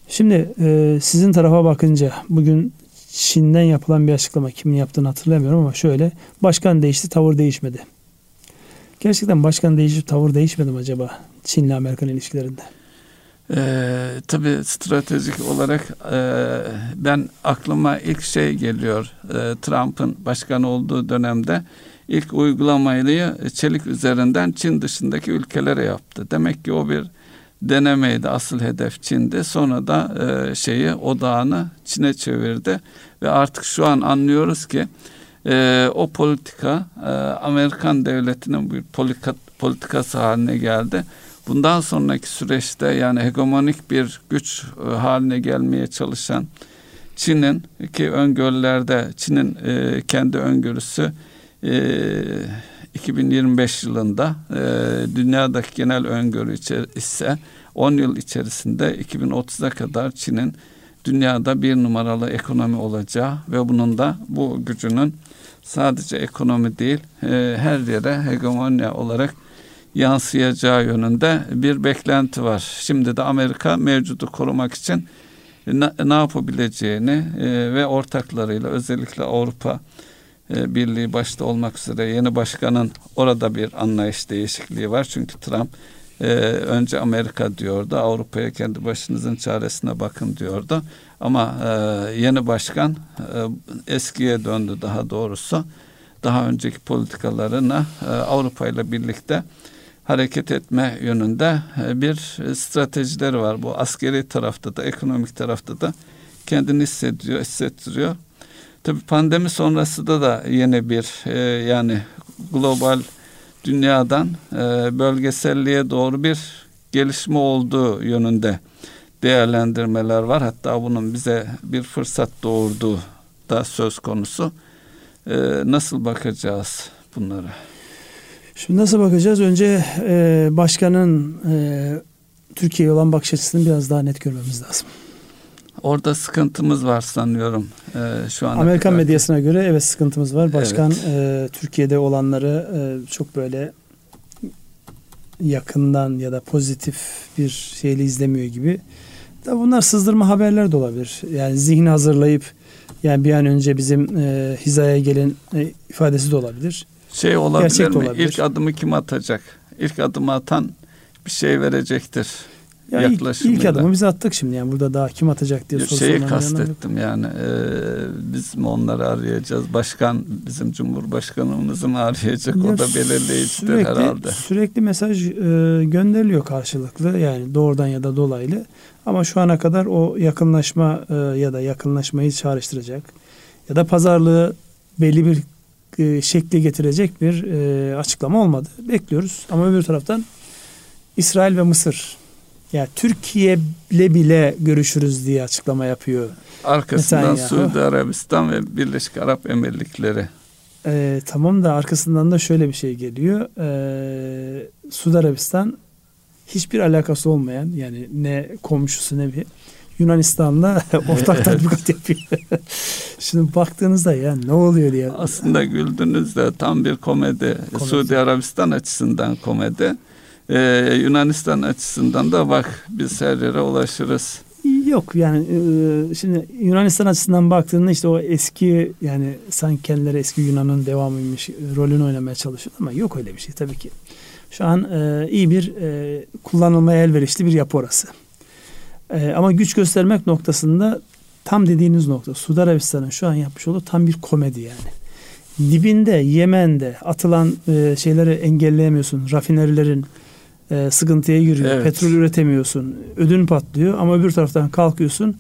Şimdi e, sizin tarafa bakınca bugün Çin'den yapılan bir açıklama kimin yaptığını hatırlamıyorum ama şöyle başkan değişti tavır değişmedi. Gerçekten başkan değişip tavır değişmedi mi acaba Çin'le Amerikan ilişkilerinde? Ee, tabii stratejik olarak e, ben aklıma ilk şey geliyor e, Trump'ın başkan olduğu dönemde ilk uygulamayı çelik üzerinden Çin dışındaki ülkelere yaptı. Demek ki o bir denemeydi. Asıl hedef Çin'de. Sonra da e, şeyi odağını Çin'e çevirdi ve artık şu an anlıyoruz ki e, o politika e, Amerikan devletinin bir politika, politikası haline geldi. Bundan sonraki süreçte yani hegemonik bir güç e, haline gelmeye çalışan Çin'in ki öngörülerde Çin'in e, kendi öngörüsü e, 2025 yılında e, dünyadaki genel öngörü ise 10 yıl içerisinde 2030'a kadar Çin'in dünyada bir numaralı ekonomi olacağı ve bunun da bu gücünün sadece ekonomi değil e, her yere hegemonya olarak yansıyacağı yönünde bir beklenti var. Şimdi de Amerika mevcudu korumak için ne, ne yapabileceğini e, ve ortaklarıyla özellikle Avrupa Birliği başta olmak üzere yeni başkanın orada bir anlayış değişikliği var. Çünkü Trump e, önce Amerika diyordu, Avrupa'ya kendi başınızın çaresine bakın diyordu. Ama e, yeni başkan e, eskiye döndü daha doğrusu. Daha önceki politikalarına e, Avrupa ile birlikte hareket etme yönünde e, bir stratejileri var. Bu askeri tarafta da ekonomik tarafta da kendini hissediyor, hissettiriyor. Tabii pandemi sonrasında da yeni bir e, yani global dünyadan e, bölgeselliğe doğru bir gelişme olduğu yönünde değerlendirmeler var. Hatta bunun bize bir fırsat doğurduğu da söz konusu. E, nasıl bakacağız bunlara? Şimdi nasıl bakacağız? Önce e, başkanın e, Türkiye'ye olan bakış açısını biraz daha net görmemiz lazım. Orada sıkıntımız var sanıyorum e, şu an. Amerikan kadar. medyasına göre evet sıkıntımız var. Başkan evet. e, Türkiye'de olanları e, çok böyle yakından ya da pozitif bir şeyle izlemiyor gibi. Da bunlar sızdırma haberler de olabilir. Yani zihni hazırlayıp yani bir an önce bizim e, hizaya gelin e, ifadesi de olabilir. Şey olabilir Gerçek mi? Olabilir. İlk adımı kim atacak? İlk adımı atan bir şey verecektir. Ya yaklaşımıyla. Ilk, ilk adımı biz attık şimdi yani burada daha kim atacak diye soru Şeyi kastettim yani e, biz mi onları arayacağız? Başkan bizim Cumhurbaşkanımızı mı arayacak? Ya o da belirleyicidir herhalde. Sürekli mesaj e, gönderiliyor karşılıklı yani doğrudan ya da dolaylı. Ama şu ana kadar o yakınlaşma e, ya da yakınlaşmayı çağrıştıracak ya da pazarlığı belli bir e, şekli getirecek bir e, açıklama olmadı. Bekliyoruz. Ama öbür taraftan İsrail ve Mısır yani Türkiye ile bile görüşürüz diye açıklama yapıyor. Arkasından Suudi Arabistan ve Birleşik Arap Emirlikleri. Ee, tamam da arkasından da şöyle bir şey geliyor. Ee, Suudi Arabistan hiçbir alakası olmayan yani ne komşusu ne bir Yunanistan'la ortak tatbikat yapıyor. Şimdi baktığınızda ya ne oluyor diye. Aslında güldüğünüzde tam bir komedi. komedi. Suudi Arabistan açısından komedi. Ee, Yunanistan açısından da bak biz her yere ulaşırız. Yok yani e, şimdi Yunanistan açısından baktığında işte o eski yani sanki kendileri eski Yunan'ın devamıymış rolünü oynamaya çalışıyor ama yok öyle bir şey tabii ki. Şu an e, iyi bir e, kullanılmaya elverişli bir yapı orası. E, ama güç göstermek noktasında tam dediğiniz nokta Suudi Arabistan'ın şu an yapmış olduğu tam bir komedi yani. Dibinde Yemen'de atılan e, şeyleri engelleyemiyorsun. Rafinerilerin e, sıkıntıya giriyor. Evet. Petrol üretemiyorsun. Ödün patlıyor ama öbür taraftan kalkıyorsun.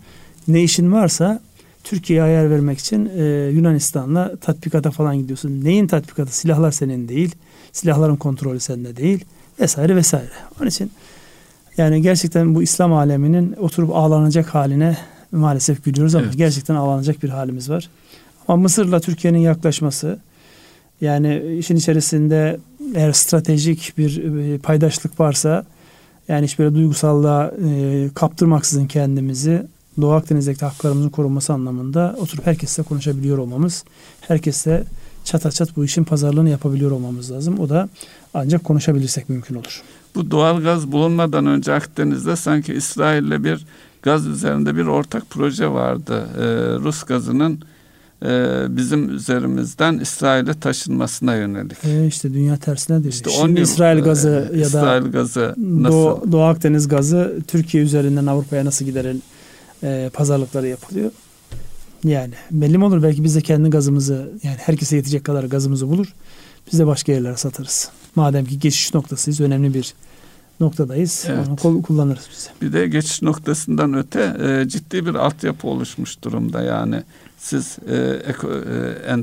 Ne işin varsa Türkiye'ye ayar vermek için e, Yunanistan'la tatbikata falan gidiyorsun. Neyin tatbikatı? Silahlar senin değil. Silahların kontrolü sende değil. Vesaire vesaire. Onun için yani gerçekten bu İslam aleminin oturup ağlanacak haline maalesef gülüyoruz ama evet. gerçekten ağlanacak bir halimiz var. Ama Mısır'la Türkiye'nin yaklaşması yani işin içerisinde eğer stratejik bir e, paydaşlık varsa yani hiç böyle duygusallığa e, kaptırmaksızın kendimizi Doğu Akdeniz'deki haklarımızın korunması anlamında oturup herkesle konuşabiliyor olmamız, herkesle çata çat bu işin pazarlığını yapabiliyor olmamız lazım. O da ancak konuşabilirsek mümkün olur. Bu doğal gaz bulunmadan önce Akdeniz'de sanki İsrail'le bir gaz üzerinde bir ortak proje vardı. Ee, Rus gazının bizim üzerimizden İsrail'e taşınmasına yönelik. E işte dünya tersine değil. İşte Şimdi İsrail gazı e, ya İsrail da gazı nasıl? Doğu, Doğu Akdeniz gazı Türkiye üzerinden Avrupa'ya nasıl giderin e, pazarlıkları yapılıyor. Yani belli mi olur belki biz de kendi gazımızı yani herkese yetecek kadar gazımızı bulur. Biz de başka yerlere satarız. Madem ki geçiş noktasıyız önemli bir noktadayız. Evet. Onu kullanırız biz. Bir de geçiş noktasından öte e, ciddi bir altyapı oluşmuş durumda yani siz e, eko, e,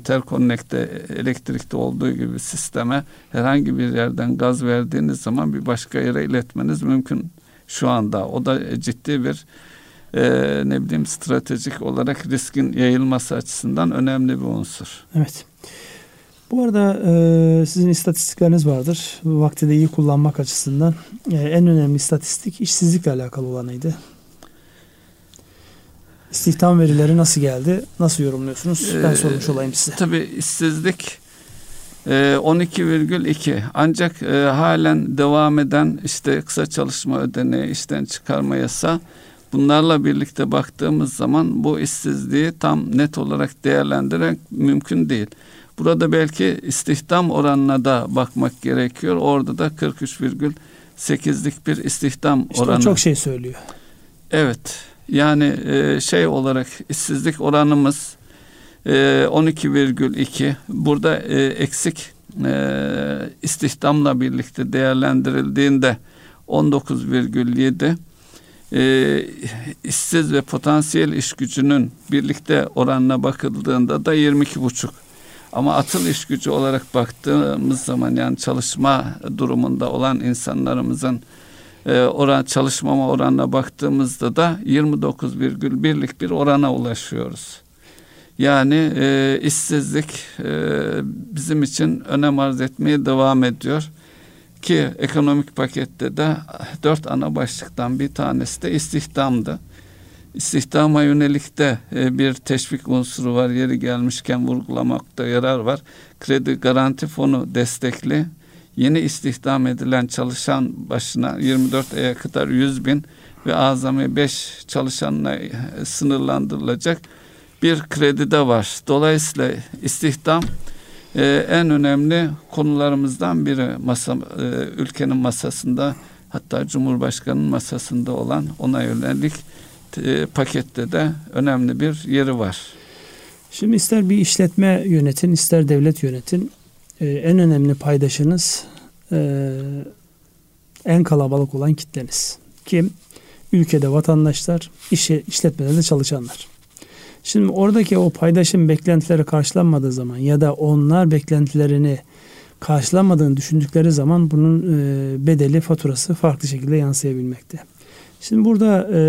elektrikte olduğu gibi sisteme herhangi bir yerden gaz verdiğiniz zaman bir başka yere iletmeniz mümkün şu anda. O da ciddi bir e, ne bileyim stratejik olarak riskin yayılması açısından önemli bir unsur. Evet. Bu arada e, sizin istatistikleriniz vardır. Vakti de iyi kullanmak açısından. E, en önemli istatistik işsizlikle alakalı olanıydı. İstihdam verileri nasıl geldi? Nasıl yorumluyorsunuz? Ben ee, sormuş olayım size. Tabii işsizlik 12,2 e, ancak e, halen devam eden işte kısa çalışma ödeneği işten çıkarma yasa bunlarla birlikte baktığımız zaman bu işsizliği tam net olarak değerlendirmek mümkün değil. Burada belki istihdam oranına da bakmak gerekiyor. Orada da 43,8'lik bir istihdam işte oranı. çok şey söylüyor. Evet. Yani e, şey olarak işsizlik oranımız e, 12,2. Burada e, eksik e, istihdamla birlikte değerlendirildiğinde 19,7 e, işsiz ve potansiyel iş gücünün birlikte oranına bakıldığında da 22,5. Ama atıl iş gücü olarak baktığımız zaman yani çalışma durumunda olan insanlarımızın e, oran çalışmama oranına baktığımızda da 29,1'lik bir orana ulaşıyoruz. Yani e, işsizlik e, bizim için önem arz etmeye devam ediyor. Ki ekonomik pakette de dört ana başlıktan bir tanesi de istihdamdı. İstihdama yönelik de e, bir teşvik unsuru var. Yeri gelmişken vurgulamakta yarar var. Kredi garanti fonu destekli. Yeni istihdam edilen çalışan başına 24 aya kadar 100 bin ve azami 5 çalışanla sınırlandırılacak bir kredi de var. Dolayısıyla istihdam e, en önemli konularımızdan biri masa e, ülkenin masasında hatta Cumhurbaşkanı'nın masasında olan ona yönelik e, pakette de önemli bir yeri var. Şimdi ister bir işletme yönetin ister devlet yönetin e, en önemli paydaşınız e, en kalabalık olan kitleniz. Kim? Ülkede vatandaşlar, işe, işletmelerde çalışanlar. Şimdi oradaki o paydaşın beklentileri karşılanmadığı zaman ya da onlar beklentilerini karşılanmadığını düşündükleri zaman bunun e, bedeli, faturası farklı şekilde yansıyabilmekte. Şimdi burada e,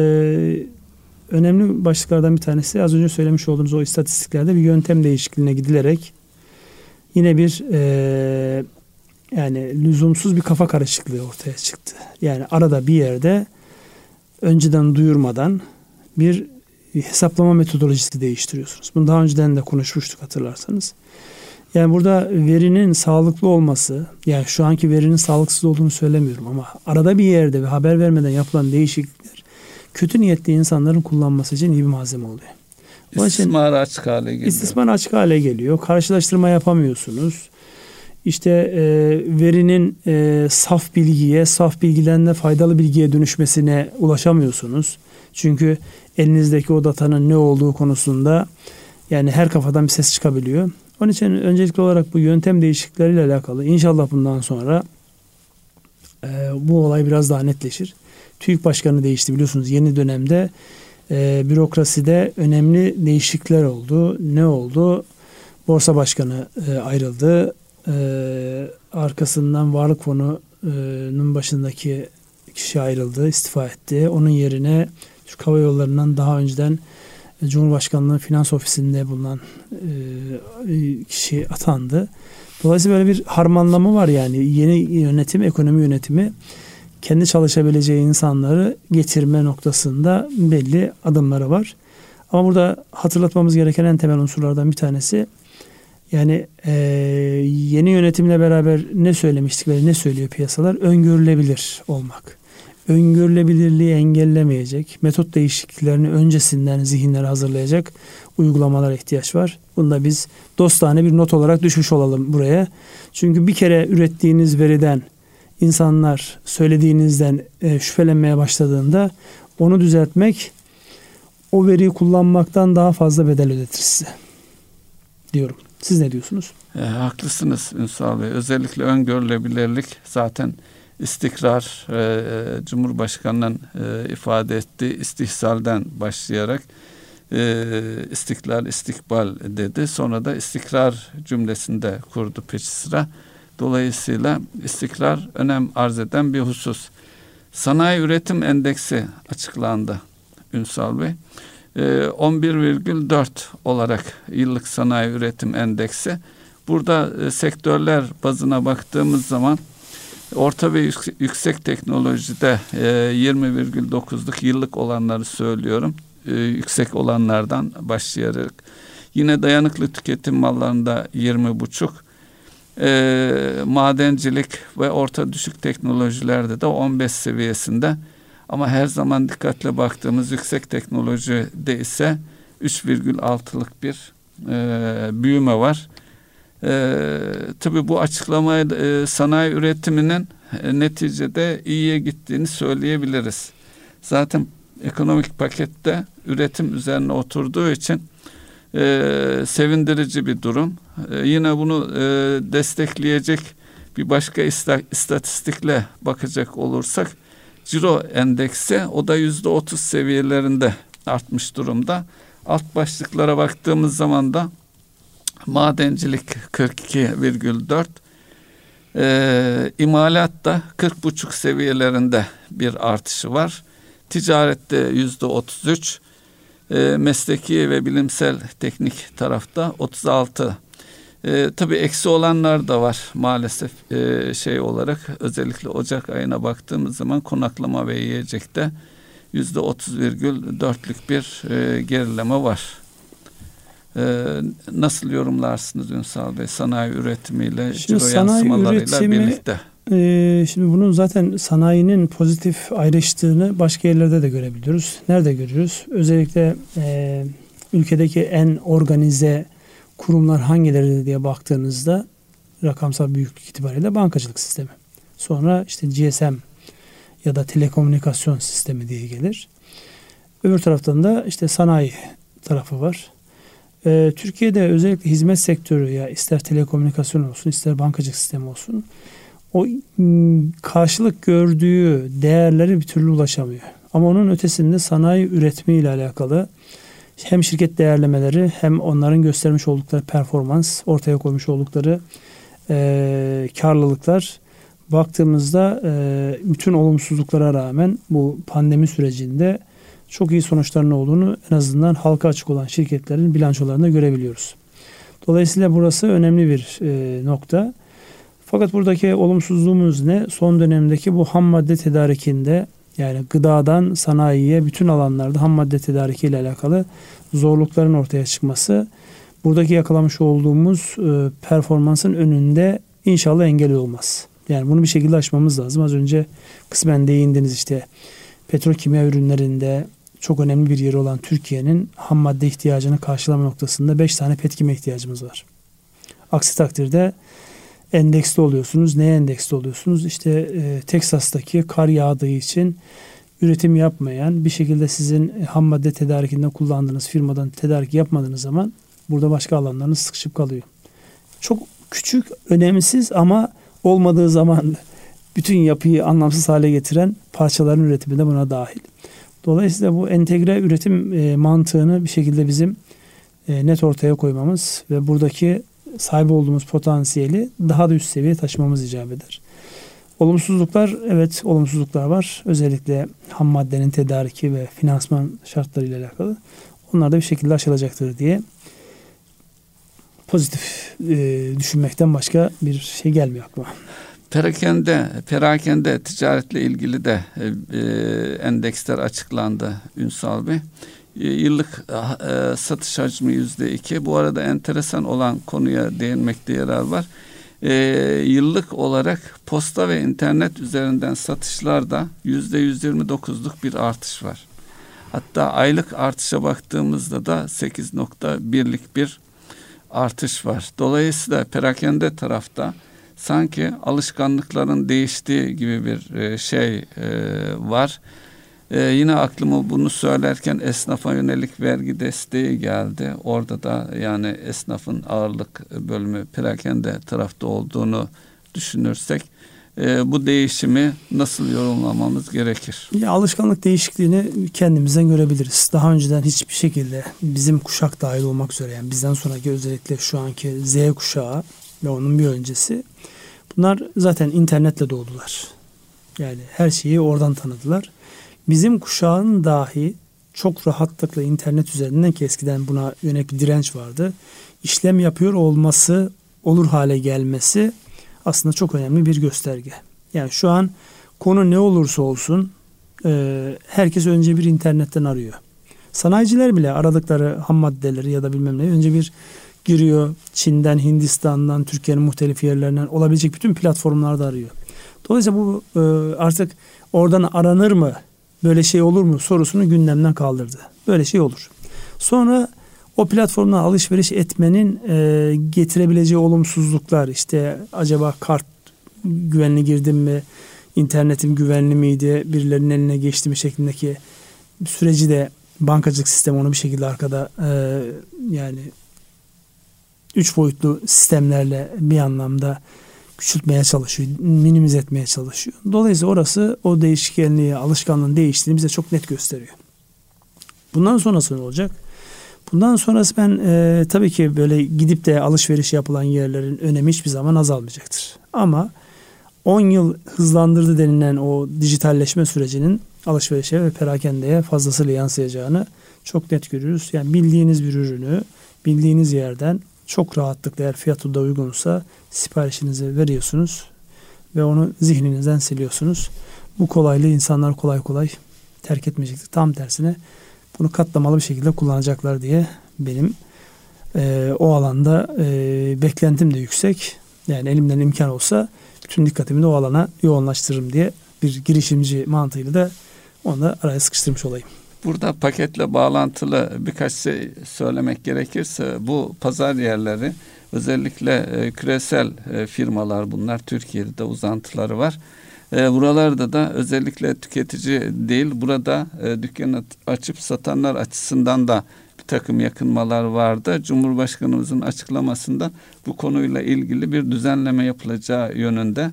önemli başlıklardan bir tanesi az önce söylemiş olduğunuz o istatistiklerde bir yöntem değişikliğine gidilerek yine bir e, yani lüzumsuz bir kafa karışıklığı ortaya çıktı. Yani arada bir yerde önceden duyurmadan bir hesaplama metodolojisi değiştiriyorsunuz. Bunu daha önceden de konuşmuştuk hatırlarsanız. Yani burada verinin sağlıklı olması, yani şu anki verinin sağlıksız olduğunu söylemiyorum ama arada bir yerde ve haber vermeden yapılan değişiklikler kötü niyetli insanların kullanması için iyi bir malzeme oluyor. İstismar açık hale geliyor. İstismar açık hale geliyor. Karşılaştırma yapamıyorsunuz. İşte e, verinin e, saf bilgiye, saf bilgilerine faydalı bilgiye dönüşmesine ulaşamıyorsunuz. Çünkü elinizdeki o datanın ne olduğu konusunda yani her kafadan bir ses çıkabiliyor. Onun için öncelikli olarak bu yöntem değişiklikleriyle alakalı inşallah bundan sonra e, bu olay biraz daha netleşir. TÜİK Başkanı değişti biliyorsunuz yeni dönemde e, bürokraside önemli değişiklikler oldu. Ne oldu? Borsa Başkanı e, ayrıldı. E, arkasından Varlık Fonu'nun başındaki kişi ayrıldı, istifa etti. Onun yerine Türk Hava Yolları'ndan daha önceden e, Cumhurbaşkanlığı Finans Ofisi'nde bulunan e, kişi atandı. Dolayısıyla böyle bir harmanlama var yani yeni yönetim, ekonomi yönetimi kendi çalışabileceği insanları getirme noktasında belli adımları var. Ama burada hatırlatmamız gereken en temel unsurlardan bir tanesi yani e, yeni yönetimle beraber ne söylemiştik ve ne söylüyor piyasalar? Öngörülebilir olmak öngörülebilirliği engellemeyecek, metot değişikliklerini öncesinden zihinlere hazırlayacak uygulamalara ihtiyaç var. Bunu da biz dostane bir not olarak düşmüş olalım buraya. Çünkü bir kere ürettiğiniz veriden insanlar söylediğinizden e, şüphelenmeye başladığında onu düzeltmek o veriyi kullanmaktan daha fazla bedel ödetir size diyorum. Siz ne diyorsunuz? E, haklısınız Ünsal Bey. Özellikle öngörülebilirlik zaten istikrar e, e, Cumhurbaşkanı'nın e, ifade ettiği istihsalden başlayarak e, istiklal istikbal dedi. Sonra da istikrar cümlesinde kurdu peşi sıra. Dolayısıyla istikrar önem arz eden bir husus. Sanayi üretim endeksi açıklandı Ünsal Bey. 11,4 e, olarak yıllık sanayi üretim endeksi. Burada e, sektörler bazına baktığımız zaman Orta ve yüksek teknolojide 20,9'luk e, yıllık olanları söylüyorum. E, yüksek olanlardan başlayarak. Yine dayanıklı tüketim mallarında 20,5. E, madencilik ve orta düşük teknolojilerde de 15 seviyesinde. Ama her zaman dikkatle baktığımız yüksek teknolojide ise 3,6'lık bir e, büyüme var. E, tabii bu açıklama e, sanayi üretiminin e, neticede iyiye gittiğini söyleyebiliriz. Zaten ekonomik pakette üretim üzerine oturduğu için e, sevindirici bir durum. E, yine bunu e, destekleyecek bir başka istatistikle bakacak olursak ciro endeksi o da yüzde otuz seviyelerinde artmış durumda. Alt başlıklara baktığımız zaman da madencilik 42,4, e, imalatta 40,5 seviyelerinde bir artışı var. Ticarette yüzde 33, e, mesleki ve bilimsel teknik tarafta 36. E, tabii eksi olanlar da var maalesef e, şey olarak özellikle Ocak ayına baktığımız zaman konaklama ve yiyecekte yüzde 30,4'lük bir e, gerileme var. E, nasıl yorumlarsınız Ünsal Bey sanayi üretimiyle, Şimdi ciro sanayi yansımalarıyla üretimi, birlikte? E, şimdi bunun zaten sanayinin pozitif ayrıştığını başka yerlerde de görebiliyoruz. Nerede görüyoruz? Özellikle e, ülkedeki en organize kurumlar hangileri diye baktığınızda rakamsal büyüklük itibariyle bankacılık sistemi. Sonra işte GSM ya da telekomünikasyon sistemi diye gelir. Öbür taraftan da işte sanayi tarafı var. Ee, Türkiye'de özellikle hizmet sektörü ya ister telekomünikasyon olsun ister bankacılık sistemi olsun o karşılık gördüğü değerleri bir türlü ulaşamıyor. Ama onun ötesinde sanayi üretimi ile alakalı hem şirket değerlemeleri hem onların göstermiş oldukları performans, ortaya koymuş oldukları e, karlılıklar baktığımızda e, bütün olumsuzluklara rağmen bu pandemi sürecinde çok iyi sonuçların olduğunu en azından halka açık olan şirketlerin bilançolarında görebiliyoruz. Dolayısıyla burası önemli bir e, nokta. Fakat buradaki olumsuzluğumuz ne? Son dönemdeki bu ham madde tedarikinde yani gıdadan sanayiye bütün alanlarda ham madde tedariki ile alakalı zorlukların ortaya çıkması buradaki yakalamış olduğumuz e, performansın önünde inşallah engel olmaz. Yani bunu bir şekilde aşmamız lazım. Az önce kısmen değindiniz işte petrokimya ürünlerinde çok önemli bir yeri olan Türkiye'nin ham madde ihtiyacını karşılama noktasında 5 tane petkime ihtiyacımız var. Aksi takdirde endeksli oluyorsunuz. Neye endeksli oluyorsunuz? İşte e, Teksas'taki kar yağdığı için üretim yapmayan bir şekilde sizin ham madde tedarikinde kullandığınız firmadan tedarik yapmadığınız zaman burada başka alanlarınız sıkışıp kalıyor. Çok küçük, önemsiz ama olmadığı zaman bütün yapıyı anlamsız hale getiren parçaların üretimi de buna dahil. Dolayısıyla bu entegre üretim e, mantığını bir şekilde bizim e, net ortaya koymamız ve buradaki sahip olduğumuz potansiyeli daha da üst seviyeye taşımamız icap eder. Olumsuzluklar, evet olumsuzluklar var. Özellikle ham maddenin tedariki ve finansman şartlarıyla alakalı. Onlar da bir şekilde aşılacaktır diye pozitif e, düşünmekten başka bir şey gelmiyor aklıma. Perakende, perakende ticaretle ilgili de e, endeksler açıklandı Ünsal Bey. E, yıllık e, satış hacmi yüzde iki. Bu arada enteresan olan konuya değinmekte yarar var. E, yıllık olarak posta ve internet üzerinden satışlarda yüzde yüz yirmi dokuzluk bir artış var. Hatta aylık artışa baktığımızda da 8.1'lik bir artış var. Dolayısıyla perakende tarafta sanki alışkanlıkların değiştiği gibi bir e, şey e, var. Ee, yine aklıma bunu söylerken esnafa yönelik vergi desteği geldi. Orada da yani esnafın ağırlık bölümü perakende tarafta olduğunu düşünürsek e, bu değişimi nasıl yorumlamamız gerekir? Ya alışkanlık değişikliğini kendimizden görebiliriz. Daha önceden hiçbir şekilde bizim kuşak dahil olmak üzere yani bizden sonraki özellikle şu anki Z kuşağı ve onun bir öncesi bunlar zaten internetle doğdular. Yani her şeyi oradan tanıdılar. Bizim kuşağın dahi çok rahatlıkla internet üzerinden ki eskiden buna yönelik bir direnç vardı. İşlem yapıyor olması, olur hale gelmesi aslında çok önemli bir gösterge. Yani şu an konu ne olursa olsun e, herkes önce bir internetten arıyor. Sanayiciler bile aradıkları ham maddeleri ya da bilmem ne önce bir giriyor. Çin'den, Hindistan'dan, Türkiye'nin muhtelif yerlerinden olabilecek bütün platformlarda arıyor. Dolayısıyla bu e, artık oradan aranır mı böyle şey olur mu sorusunu gündemden kaldırdı. Böyle şey olur. Sonra o platformdan alışveriş etmenin e, getirebileceği olumsuzluklar işte acaba kart güvenli girdim mi internetim güvenli miydi birilerinin eline geçti mi şeklindeki süreci de bankacılık sistemi onu bir şekilde arkada e, yani üç boyutlu sistemlerle bir anlamda küçültmeye çalışıyor, minimize etmeye çalışıyor. Dolayısıyla orası o değişkenliği, alışkanlığın değiştiğini bize çok net gösteriyor. Bundan sonrası ne olacak? Bundan sonrası ben e, tabii ki böyle gidip de alışveriş yapılan yerlerin önemi hiçbir zaman azalmayacaktır. Ama 10 yıl hızlandırdı denilen o dijitalleşme sürecinin alışverişe ve perakendeye fazlasıyla yansıyacağını çok net görüyoruz. Yani bildiğiniz bir ürünü bildiğiniz yerden çok rahatlıkla eğer fiyatı da uygunsa siparişinizi veriyorsunuz ve onu zihninizden siliyorsunuz. Bu kolaylığı insanlar kolay kolay terk etmeyecektir. Tam tersine bunu katlamalı bir şekilde kullanacaklar diye benim e, o alanda e, beklentim de yüksek. Yani elimden imkan olsa bütün dikkatimi de o alana yoğunlaştırırım diye bir girişimci mantığıyla da onu da araya sıkıştırmış olayım. Burada paketle bağlantılı birkaç şey söylemek gerekirse bu pazar yerleri özellikle e, küresel e, firmalar bunlar Türkiye'de de uzantıları var. E, buralarda da özellikle tüketici değil burada e, dükkanı açıp satanlar açısından da bir takım yakınmalar vardı. Cumhurbaşkanımızın açıklamasında bu konuyla ilgili bir düzenleme yapılacağı yönünde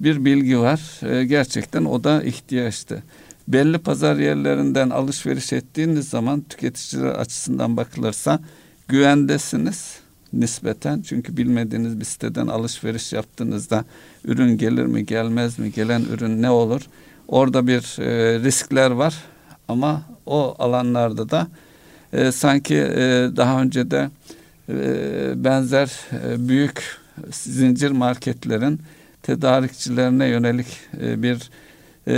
bir bilgi var. E, gerçekten o da ihtiyaçtı belli pazar yerlerinden alışveriş ettiğiniz zaman tüketiciler açısından bakılırsa güvendesiniz nispeten. Çünkü bilmediğiniz bir siteden alışveriş yaptığınızda ürün gelir mi gelmez mi gelen ürün ne olur orada bir e, riskler var ama o alanlarda da e, sanki e, daha önce de e, benzer e, büyük zincir marketlerin tedarikçilerine yönelik e, bir e,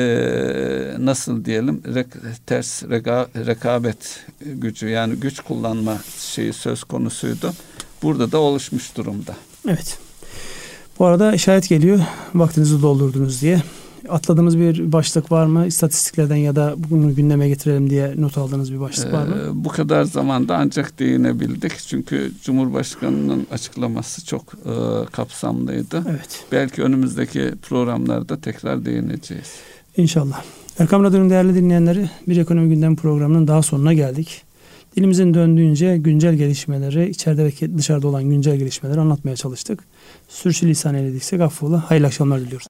nasıl diyelim rek, ters reka, rekabet gücü yani güç kullanma şeyi söz konusuydu. Burada da oluşmuş durumda. Evet. Bu arada işaret geliyor. Vaktinizi doldurdunuz diye. Atladığımız bir başlık var mı? İstatistiklerden ya da bunu gündeme getirelim diye not aldığınız bir başlık var mı? Ee, bu kadar zamanda ancak değinebildik. Çünkü Cumhurbaşkanı'nın açıklaması çok e, kapsamlıydı. Evet. Belki önümüzdeki programlarda tekrar değineceğiz. İnşallah. Erkam Radyo'nun değerli dinleyenleri bir ekonomi gündem programının daha sonuna geldik. Dilimizin döndüğünce güncel gelişmeleri, içeride ve dışarıda olan güncel gelişmeleri anlatmaya çalıştık. Sürçülisan eylediksek affola. Hayırlı akşamlar diliyoruz.